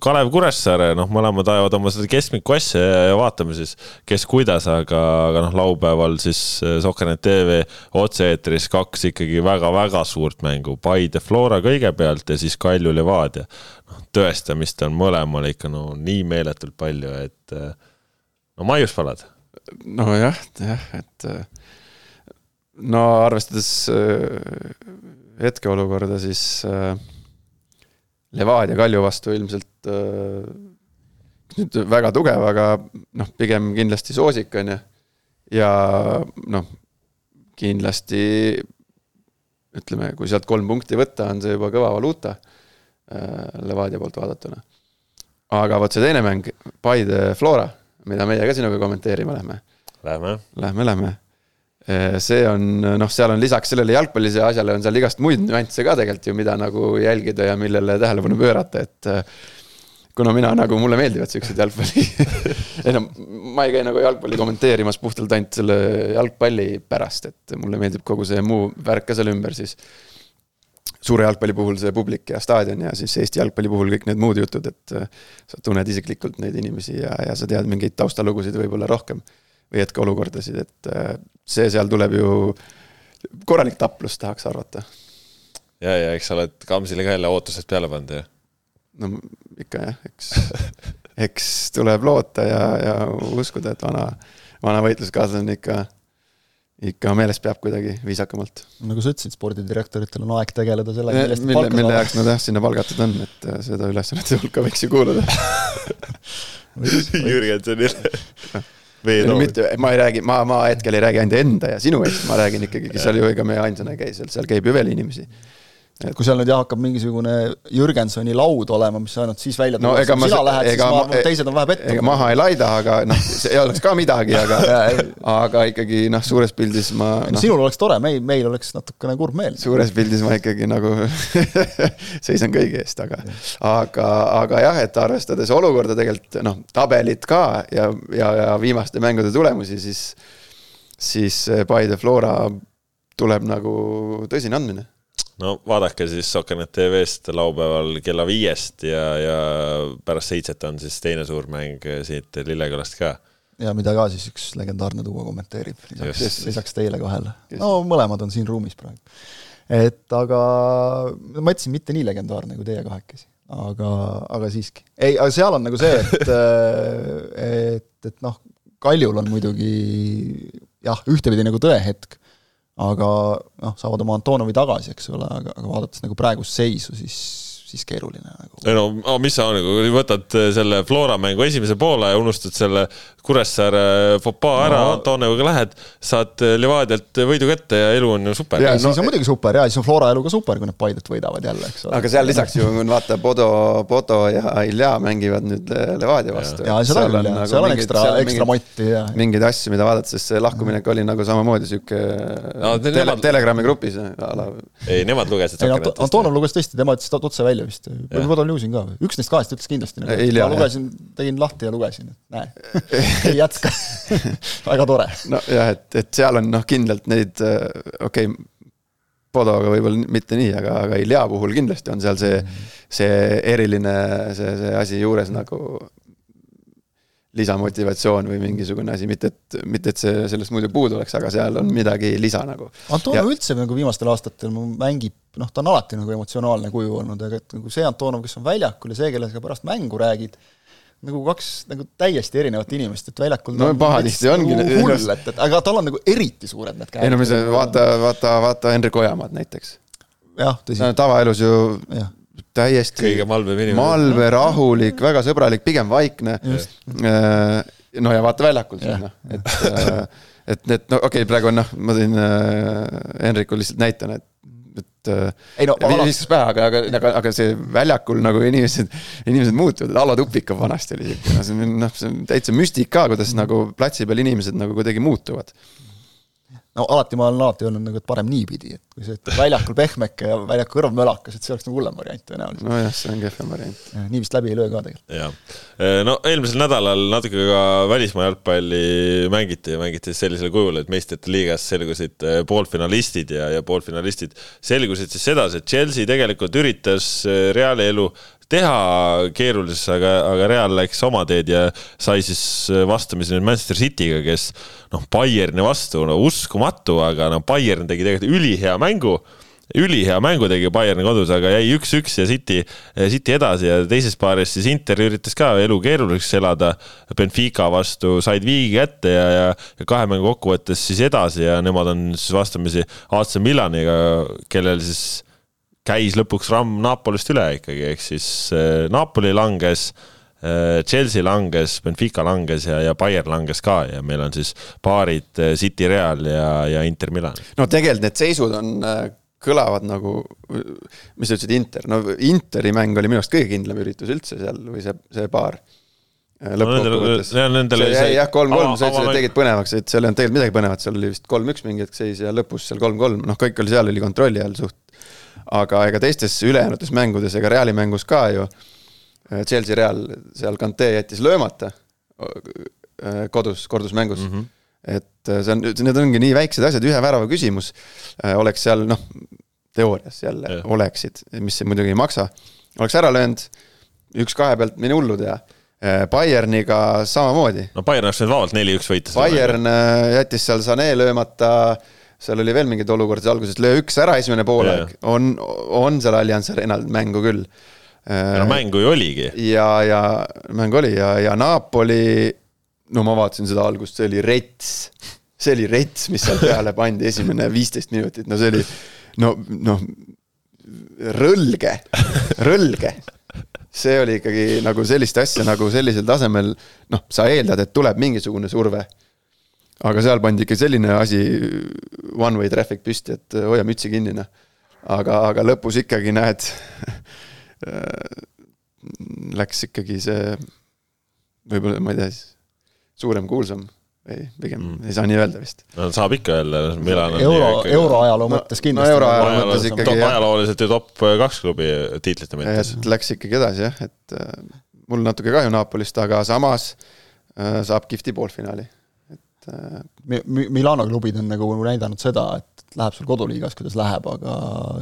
Kalev Kuressaare, noh, mõlemad ajavad oma seda keskmikku asja ja, ja vaatame siis, kes kuidas, aga, aga noh, laupäeval siis äh, Sokkernet tv otse-eetris kaks ikkagi väga-väga suurt mängu. Paide Flora kõigepealt ja siis Kalju Levadia. noh, tõestamist on mõlemal ikka no nii meeletult palju, et äh, no maiuspalad. nojah, jah, et no arvestades äh, hetkeolukorda, siis äh, Levadia Kalju vastu ilmselt äh, nüüd väga tugev, aga noh, pigem kindlasti soosik, on ju. ja noh, kindlasti ütleme, kui sealt kolm punkti võtta, on see juba kõva valuuta Levadia poolt vaadatuna. aga vot see teine mäng, Paide Flora, mida meie ka sinuga kommenteerima lähme. Lähme. Lähme, lähme see on, noh, seal on lisaks sellele jalgpallise asjale on seal igast muid nüansse ka tegelikult ju, mida nagu jälgida ja millele tähelepanu pöörata, et eh, kuna mina nagu, mulle meeldivad siuksed jalgpalli ei no ma ei käi nagu jalgpalli kommenteerimas puhtalt ainult selle jalgpalli pärast, et mulle meeldib kogu see muu värk ka seal ümber siis. suure jalgpalli puhul see publik ja staadion ja siis Eesti jalgpalli puhul kõik need muud jutud, et eh, sa tunned isiklikult neid inimesi ja, ja sa tead mingeid taustalugusid võib-olla rohkem või hetkeolukordasid, et äh, see seal tuleb ju korralik taplus, tahaks arvata. ja, ja eks sa oled Kamsile ka jälle ootused peale pannud, jah? no ikka jah, eks, eks tuleb loota ja, ja uskuda, et vana, vana võitluskaaslane ikka, ikka meeles peab kuidagi viisakamalt. nagu sa ütlesid, spordidirektoritel on aeg tegeleda sellega, millest mille, mille jaoks nad jah, sinna palgatud on, et äh, seda ülesannete hulka võiks ju kuuluda Jürgensenile no mitte, ma ei räägi, ma, ma hetkel ei räägi ainult enda ja sinu eest, ma räägin ikkagi, seal ju ega me ainsana ei käi seal, seal käib ju veel inimesi et kui seal nüüd jah, hakkab mingisugune Jürgensoni laud olema, mis ainult siis välja tuleb no,, kui sina lähed, siis ma et teised on vähe pettunud. ega maha ei laida, aga noh, see ei oleks ka midagi, aga aga ikkagi noh, suures pildis ma no. No, sinul oleks tore, meil, meil oleks natukene kurb meel. suures pildis ma ikkagi nagu seisan kõigi eest, aga aga, aga jah, et arvestades olukorda tegelikult noh, tabelit ka ja, ja, ja viimaste mängude tulemusi, siis siis Paide Flora tuleb nagu tõsine andmine no vaadake siis Sokkernet tv-st laupäeval kella viiest ja, ja pärast seitset on siis teine suur mäng siit Lillekülast ka. ja mida ka siis üks legendaarne duo kommenteerib, lisaks, lisaks teile kahele. no mõlemad on siin ruumis praegu. et aga ma ütlesin, mitte nii legendaarne kui teie kahekesi, aga, aga siiski. ei, aga seal on nagu see, et et, et noh, Kaljul on muidugi jah, ühtepidi nagu tõehetk aga noh, saavad oma Antonovi tagasi, eks ole, aga, aga vaadates nagu praegust seisu, siis siis keeruline nagu. ei no mis sa nagu võtad selle Flora mängu esimese poole ja unustad selle Kuressaare fopaa ära no., Antoneviga lähed, saad Levadialt võidu kätte ja elu on ju super. ja no, siis on muidugi super ja siis on Flora elu ka super, kui nad Paidet võidavad jälle, eks ole. aga seal lisaks ju vaata, Bodo, Bodo ja Ilja mängivad nüüd Levadia vastu. ja seda küll jah, seal on ekstra, ekstra motti ja. mingeid asju, mida vaadata, sest see lahkuminek oli nagu samamoodi sihuke no, tele, nemad... Telegrami grupis. ei, nemad lugesid. Antonov luges tõesti, tema ütles otse välja vist, või Bodo Ljusin ka, üks neist kahest ütles kindlasti. ma lugesin, tegin lahti ja lugesin, et näe ei jätka väga tore. nojah, et, et seal on noh, kindlalt neid, äh, okei okay,, Podoga võib-olla mitte nii, aga, aga Ilja puhul kindlasti on seal see, see eriline, see, see asi juures nagu lisamotivatsioon või mingisugune asi, mitte et, mitte et see sellest muidu puudu oleks, aga seal on midagi lisa nagu. Antonov ja... üldse nagu viimastel aastatel mängib, noh, ta on alati nagu emotsionaalne kuju olnud, aga et nagu see Antonov, kes on väljakul ja see, kellega pärast mängu räägid, nagu kaks nagu täiesti erinevat inimest, et väljakul no pahatihti ongi nagu hull, et, et aga tal on nagu eriti suured need käed. ei no mis, vaata, vaata, vaata Hendrik Ojamaad näiteks. jah, tõsi. tavaelus ju ja. täiesti kõige malbem inimene. malbe, rahulik, väga sõbralik, pigem vaikne. Äh, no ja vaata väljakul siis noh, et äh, et need, no okei okay,, praegu on noh, ma tõin äh, Henrikul lihtsalt näitena, et et äh, ei no ala... viskas pähe, aga, aga, aga, aga see väljakul nagu inimesed, inimesed muutuvad, Alo Tupikov vanasti oli siuke, noh, see on noh, see on täitsa müstika, kuidas nagu platsi peal inimesed nagu kuidagi muutuvad. No alati ma olen alati öelnud nagu, et parem niipidi, et kui sa ütled väljakul pehmeke ja väljaku kõrval mölakas, et see oleks nagu hullem variant tõenäoliselt. nojah, see on kehvem variant. nii vist läbi ei löö ka tegelikult. jah, no eelmisel nädalal natuke ka välismaa jalgpalli mängiti ja mängiti sellisel kujul, et meistrite liigas selgusid äh, poolfinalistid ja, ja poolfinalistid selgusid siis sedasi, et Chelsea tegelikult üritas äh, Reali elu teha keerulises, aga, aga Real läks oma teed ja sai siis vastamisi nüüd Manchester City'ga, kes noh, Bayerni vastu, no uskumatu, aga no Bayern tegi tegelikult ülihea mängu ülihea mängu tegi Bayerni kodus, aga jäi üks-üks ja City, City edasi ja teises paaris siis Inter üritas ka elu keeruliseks elada. Benfica vastu said viigi kätte ja, ja, ja kahe mängu kokkuvõttes siis edasi ja nemad on siis vastamisi AC Milaniga, kellel siis käis lõpuks ramm Napolist üle ikkagi, ehk siis äh, Napoli langes, äh, Chelsea langes, Benfica langes ja, ja Bayern langes ka ja meil on siis paarid äh, City Real ja, ja Inter Milan. no tegelikult need seisud on, kõlavad nagu, mis sa ütlesid, Inter, no Interi mäng oli minu arust kõige kindlam üritus üldse seal või see, see paar lõppkokkuvõttes no,. Nendele see jäi jah, kolm-kolm, sa ütlesid, et tegid põnevaks, et seal ei olnud tegelikult midagi põnevat, seal oli vist kolm-üks mingi hetk seis ja lõpus seal kolm-kolm, noh, kõik oli seal, oli kontrolli all suht aga ega teistes ülejäänutes mängudes ega Reali mängus ka ju. Äh, Chelsea Real, seal Kante jättis löömata äh, kodus, kordusmängus mm. -hmm. et äh, see on, need ongi nii väiksed asjad, ühe värava küsimus oleks seal noh, teoorias jälle yeah. oleksid, mis muidugi ei maksa. oleks ära löönud, üks-kahe pealt mine hullu teha. Bayerniga samamoodi. no Bayern oleks võinud vabalt neli-üks võita. Bayern jättis seal Sané löömata seal oli veel mingeid olukordi alguses, löö üks ära esimene poolaeg, on, on seal Allianz Arenal mängu küll. no mängu ju oligi. ja, ja mäng oli ja, ja Napoli, no ma vaatasin seda algust, see oli rets. see oli rets, mis seal peale pandi, esimene viisteist minutit, no see oli no, noh, rõlge, rõlge see oli ikkagi nagu sellist asja nagu sellisel tasemel, noh, sa eeldad, et tuleb mingisugune surve aga seal pandi ikka selline asi, one way traffic püsti, et hoia mütsi kinni, noh. aga, aga lõpus ikkagi näed läks ikkagi see, võib-olla, ma ei tea, suurem, kuulsam ei, pigem mm. ei saa nii öelda vist. no saab ikka öelda, Milan on euro, ikkagi... euroajaloo mõttes kindlasti no,. euroajaloo mõttes ikkagi jah. ajalooliselt ju top kaks klubi tiitlite mõttes. Läks ikkagi edasi jah, et äh, mul natuke kahju Napolist, aga samas äh, saab kihvti poolfinaali et Milano klubid on nagu näidanud seda, et läheb sul koduliigas, kuidas läheb, aga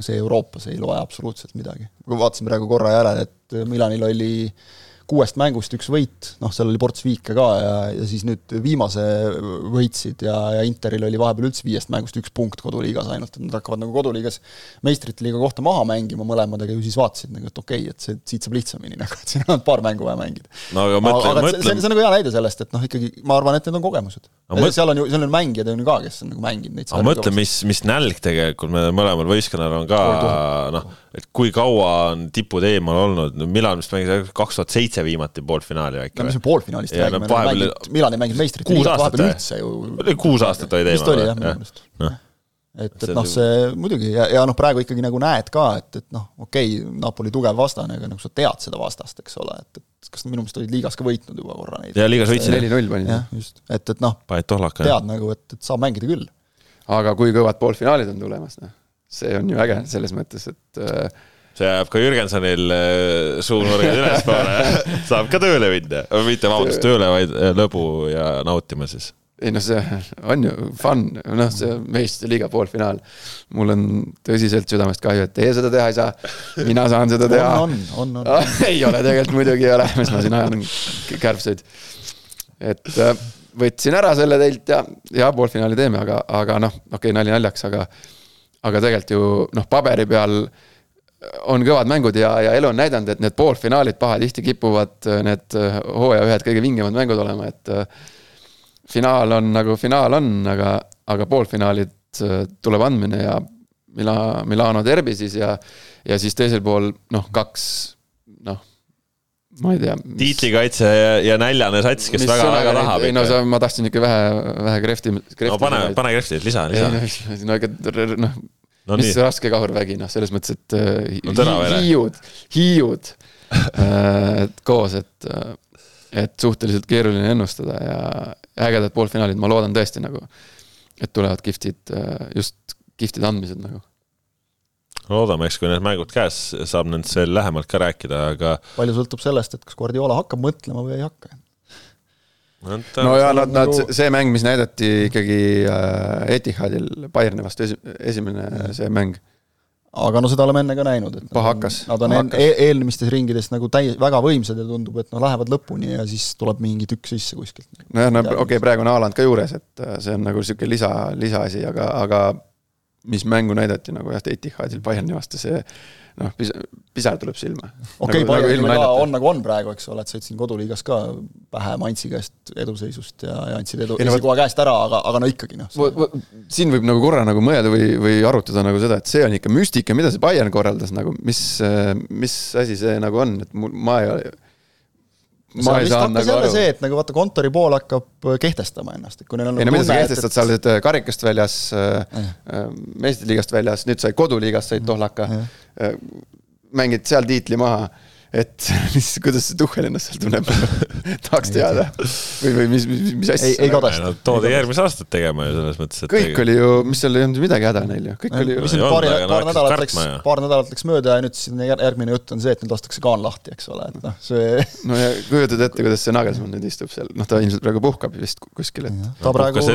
see Euroopas ei loe absoluutselt midagi. vaatasin praegu korra järele, et Milanil oli kuuest mängust üks võit, noh, seal oli ports viike ka ja, ja siis nüüd viimase võitsid ja, ja Interil oli vahepeal üldse viiest mängust üks punkt koduliigas ainult, et nad hakkavad nagu koduliigas meistrite liiga kohta maha mängima mõlemad, aga ju siis vaatasid nagu, et okei okay,, et see, siit saab lihtsamini nagu, et siin on paar mängu vaja mängida. no aga mõtle, mõtle. see, see on nagu hea näide sellest, et noh, ikkagi ma arvan, et need on kogemused. Mõt... seal on ju, seal on mängijad on ju ka, kes on nagu mänginud neid. aga mõtle, mis, mis nälg tegelikult meil mõlemal võistkonnal on ka noh, et kui kaua on tipud eemal olnud, no Milan vist mängis kaks tuhat seitse viimati poolfinaali äkki. no mis me poolfinaalist räägime no,, vahepeal... Milan ei mänginud meistrite liigat vahepeal üldse ju. kuus aastat olid eemal. vist oli jah, minu meelest no et, et noh, see muidugi ja, ja noh, praegu ikkagi nagu näed ka, et, et noh, okei okay,, Napoli tugev vastane, aga nagu sa tead seda vastast, eks ole, et, et kas minu meelest olid liigas ka võitnud juba korra neid. jaa, liigas võitsid. neli-null panid. jah, just, et, et noh, tead nagu, et, et saab mängida küll. aga kui kõvad poolfinaalid on tulemas, noh, see on ju äge selles mõttes, et äh, see jääb ka Jürgensonil äh, suunurgad ülespoole saab ka tööle minna, mitte vabandust, tööle, vaid äh, lõbu ja nautima siis. ei noh, see on ju fun, noh, see meistrite liiga poolfinaal. mul on tõsiselt südamest kahju, et teie seda teha ei saa. mina saan seda teha. on, on, on, on. ei ole tegelikult muidugi ei ole, mis ma siin ajan kärbseid. et äh, võtsin ära selle teilt ja, ja poolfinaali teeme, aga, aga noh, okei okay,, nali naljaks, aga aga tegelikult ju noh, paberi peal on kõvad mängud ja, ja elu on näidanud, et need poolfinaalid pahatihti kipuvad äh, need äh, hooaja ühed kõige vingemad mängud olema, et äh, finaal on nagu finaal on, aga, aga poolfinaalid tuleb andmine ja Mila-, Milano derbi siis ja, ja siis teisel pool noh, kaks noh, ma ei tea mis.... tiitlikaitse ja, ja näljane sats, kes väga, väga tahab. ei no sa, ma tahtsin ikka vähe, vähe krehvti, krehti. no pane, pane krehti, lisa, lisa. no ega noh no, mis nii. raske kahurvägi, noh, selles mõttes, et äh, no, hiiud, hiiud äh, koos, et, äh, et suhteliselt keeruline ennustada ja ägedad poolfinaalid, ma loodan tõesti nagu, et tulevad kihvtid, just kihvtid andmised nagu loodame, eks kui need mängud käes, saab nendest veel lähemalt ka rääkida, aga palju sõltub sellest, et kas Guardiola hakkab mõtlema või ei hakka. no ja nad, nad, nagu- see mäng, mis näidati ikkagi äh, Etihadil Bayerni vastu esi, esimene see mäng. aga no seda oleme enne ka näinud, et paha hakkas. Nad on en, e eelmistes ringides nagu täi-, väga võimsad ja tundub, et noh, lähevad lõpuni ja siis tuleb mingi tükk sisse kuskilt. nojah, no okei okay,, praegu on Haaland ka juures, et äh, see on nagu niisugune lisa, lisaasi, aga, aga mis mängu näidati nagu jah, Etihadil Bayerni vastu, see noh, pisa-, pisar tuleb silma. okei okay, nagu,, Bayernil nagu ka on nagu on praegu, eks ole, et sõitsin koduliigas ka pähe Mainzi käest eduseisust ja, ja andsid edu esikoha käest ära, aga, aga no ikkagi noh. siin võib nagu korra nagu mõelda või, või arutada nagu seda, et see on ikka müstika, mida see Bayern korraldas nagu, mis, mis asi see nagu on, et mul, ma ei ole ma ei saa nagu aru. see, et nagu vaata, kontori pool hakkab äh, kehtestama ennast, et kui neil on ei no mida sa kehtestad, sa oled äh, karikast väljas äh,, äh meistrite liigast väljas, nüüd said koduliigast, said tohlaka, mängid seal tiitli maha et mis, kuidas see Tuhhel ennast seal tunneb tahaks teada. või, või mis, mis, mis asja. ei, ei kadesta no,. toodi järgmist aastat tegema ju selles mõttes, et kõik oli ju, mis seal ei olnud midagi häda neil ju, kõik oli ju. mis nüüd paari, paar nädalat läks, paar nädalat läks mööda ja nüüd siis järgmine jutt on see, et nüüd lastakse kaan lahti, eks ole, et noh, see. no ja kujutad ette, kuidas see Nagelsmann nüüd istub seal, noh, ta ilmselt praegu puhkab vist kuskil, et. ta praegu,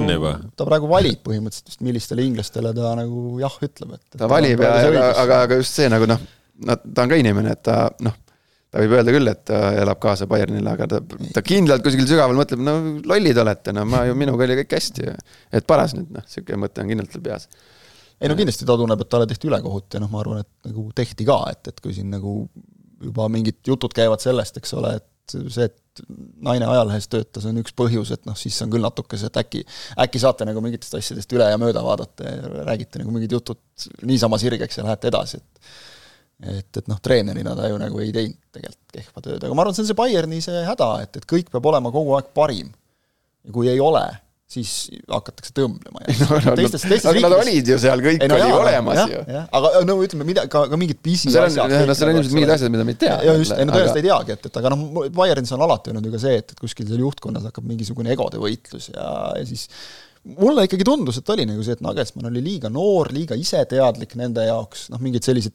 ta praegu valib põhimõtteliselt vist, millistele inglastele ta nagu jah ütleb, et. ta valib ja, aga, aga, aga just see nagu noh, ta on ka inimene, et ta noh ta võib öelda küll, et ta elab kaasa Bayernile, aga ta, ta kindlalt kuskil sügaval mõtleb, no lollid olete, no ma ju, minuga oli kõik hästi. et paras nüüd, noh, niisugune mõte on kindlalt tal peas. ei no kindlasti ta tunneb, et talle tehti ülekohut ja noh, ma arvan, et nagu tehti ka, et, et kui siin nagu juba mingid jutud käivad sellest, eks ole, et see, et naine ajalehes töötas, on üks põhjus, et noh, siis on küll natuke see, et äkki, äkki saate nagu mingitest asjadest üle ja mööda vaadata ja räägite nagu mingid jutud niisama sirgeks ja lähete edasi, et et, et noh, treenerina ta ju nagu ei teinud tegelikult kehva tööd, aga ma arvan, see on see Bayerni see häda, et, et kõik peab olema kogu aeg parim. ja kui ei ole, siis hakatakse tõmblema. No, no, teistes, teistes aga nad olid ju seal, kõik ei, no, oli jah, olemas jah, ju. aga no ütleme, mida, ka, ka mingid pisiasjad. no seal on ilmselt mingid asjad, mida me ei tea. ja just, ei no tõenäoliselt ei teagi, et, et aga noh, Bayernis on alati olnud ju ka see, et, et kuskil seal juhtkonnas hakkab mingisugune egode võitlus ja, ja siis mulle ikkagi tundus, et oli nagu see, et Nagelsmann oli liiga noor, liiga iseteadlik nende jaoks, noh, mingid sellised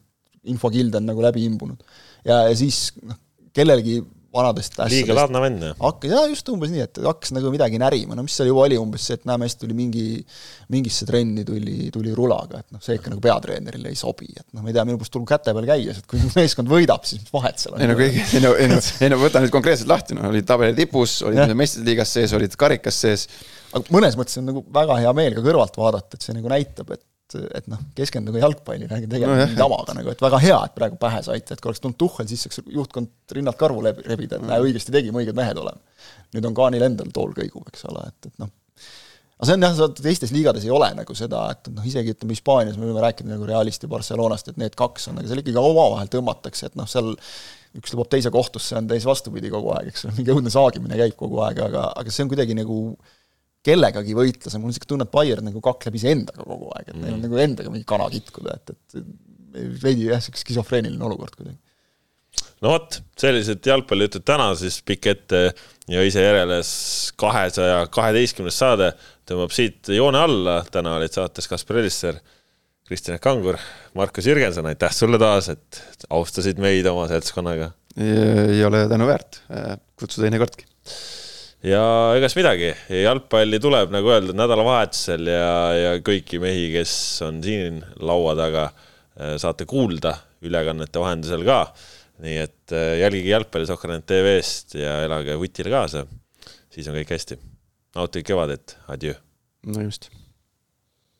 infokilde on nagu läbi imbunud. ja, ja siis noh, kellelgi vanadest liiga laadne vend, jah? hakkas, jaa, just umbes nii, et hakkas nagu midagi närima, no mis seal juba oli umbes see, et näe, mees tuli mingi, mingisse trenni tuli, tuli rulaga, et noh, see ikka nagu peatreenerile ei sobi, et noh, ma ei tea, minu meelest tuleb käte peal käies, et kui meeskond võidab, siis mis vahet seal on. ei no kõigi, ei no, ei no, ei no võta nüüd konkreetselt lahti, noh, olid tabeli tipus, olid meistrite liigas sees, olid karikas sees. aga mõnes mõttes on nagu väga hea meel ka kõrvalt vaadata, et see nagu näitab, et et, noh, keskenduge jalgpallile, ärge tegelege no, tavaga nagu, et väga hea, et praegu pähe saite, et kui oleks tulnud Tuhhel, siis saaks juhtkond rinnalt karvu rebida, et näe, õigesti tegime, õiged mehed oleme. nüüd on Kaanil endal tool kõigub, eks ole, et, et noh, aga see on jah, teistes liigades ei ole nagu seda, et noh, isegi ütleme Hispaanias me võime rääkida nagu Realist ja Barcelonast, et need kaks on, aga seal ikkagi omavahel tõmmatakse, et noh, seal üks lubab teise kohtusse, on täis vastupidi kogu aeg, eks ole, mingi õudne saagimine käib kogu aeg, aga, aga see on kuidagi nagu kellegagi võitles ja mul on niisugune tunne, et Bayern nagu kakleb iseendaga kogu aeg, et neil on mm. nagu endaga mingi kana kitkuda, et, et veidi jah, niisugune skisofreeniline olukord kuidagi. no vot, sellised jalgpallijutud täna siis pikk ette ja ise järele kahesaja kaheteistkümnes saade tõmbab siit joone alla, täna olid saates Kaspar Elisser, Kristjan Kangur, Markus Jürgenson, aitäh sulle taas, et austasid meid oma seltskonnaga. ei ole tänuväärt, kutsu teinekordki ja egas midagi, jalgpalli tuleb, nagu öeldud, nädalavahetusel ja, ja kõiki mehi, kes on siin laua taga, äh, saate kuulda ülekannete vahendusel ka. nii et äh, jälgige jalgpalli Sohkernet tv-st ja elage vutile kaasa. siis on kõik hästi. nautige kevadet, adjöö. no just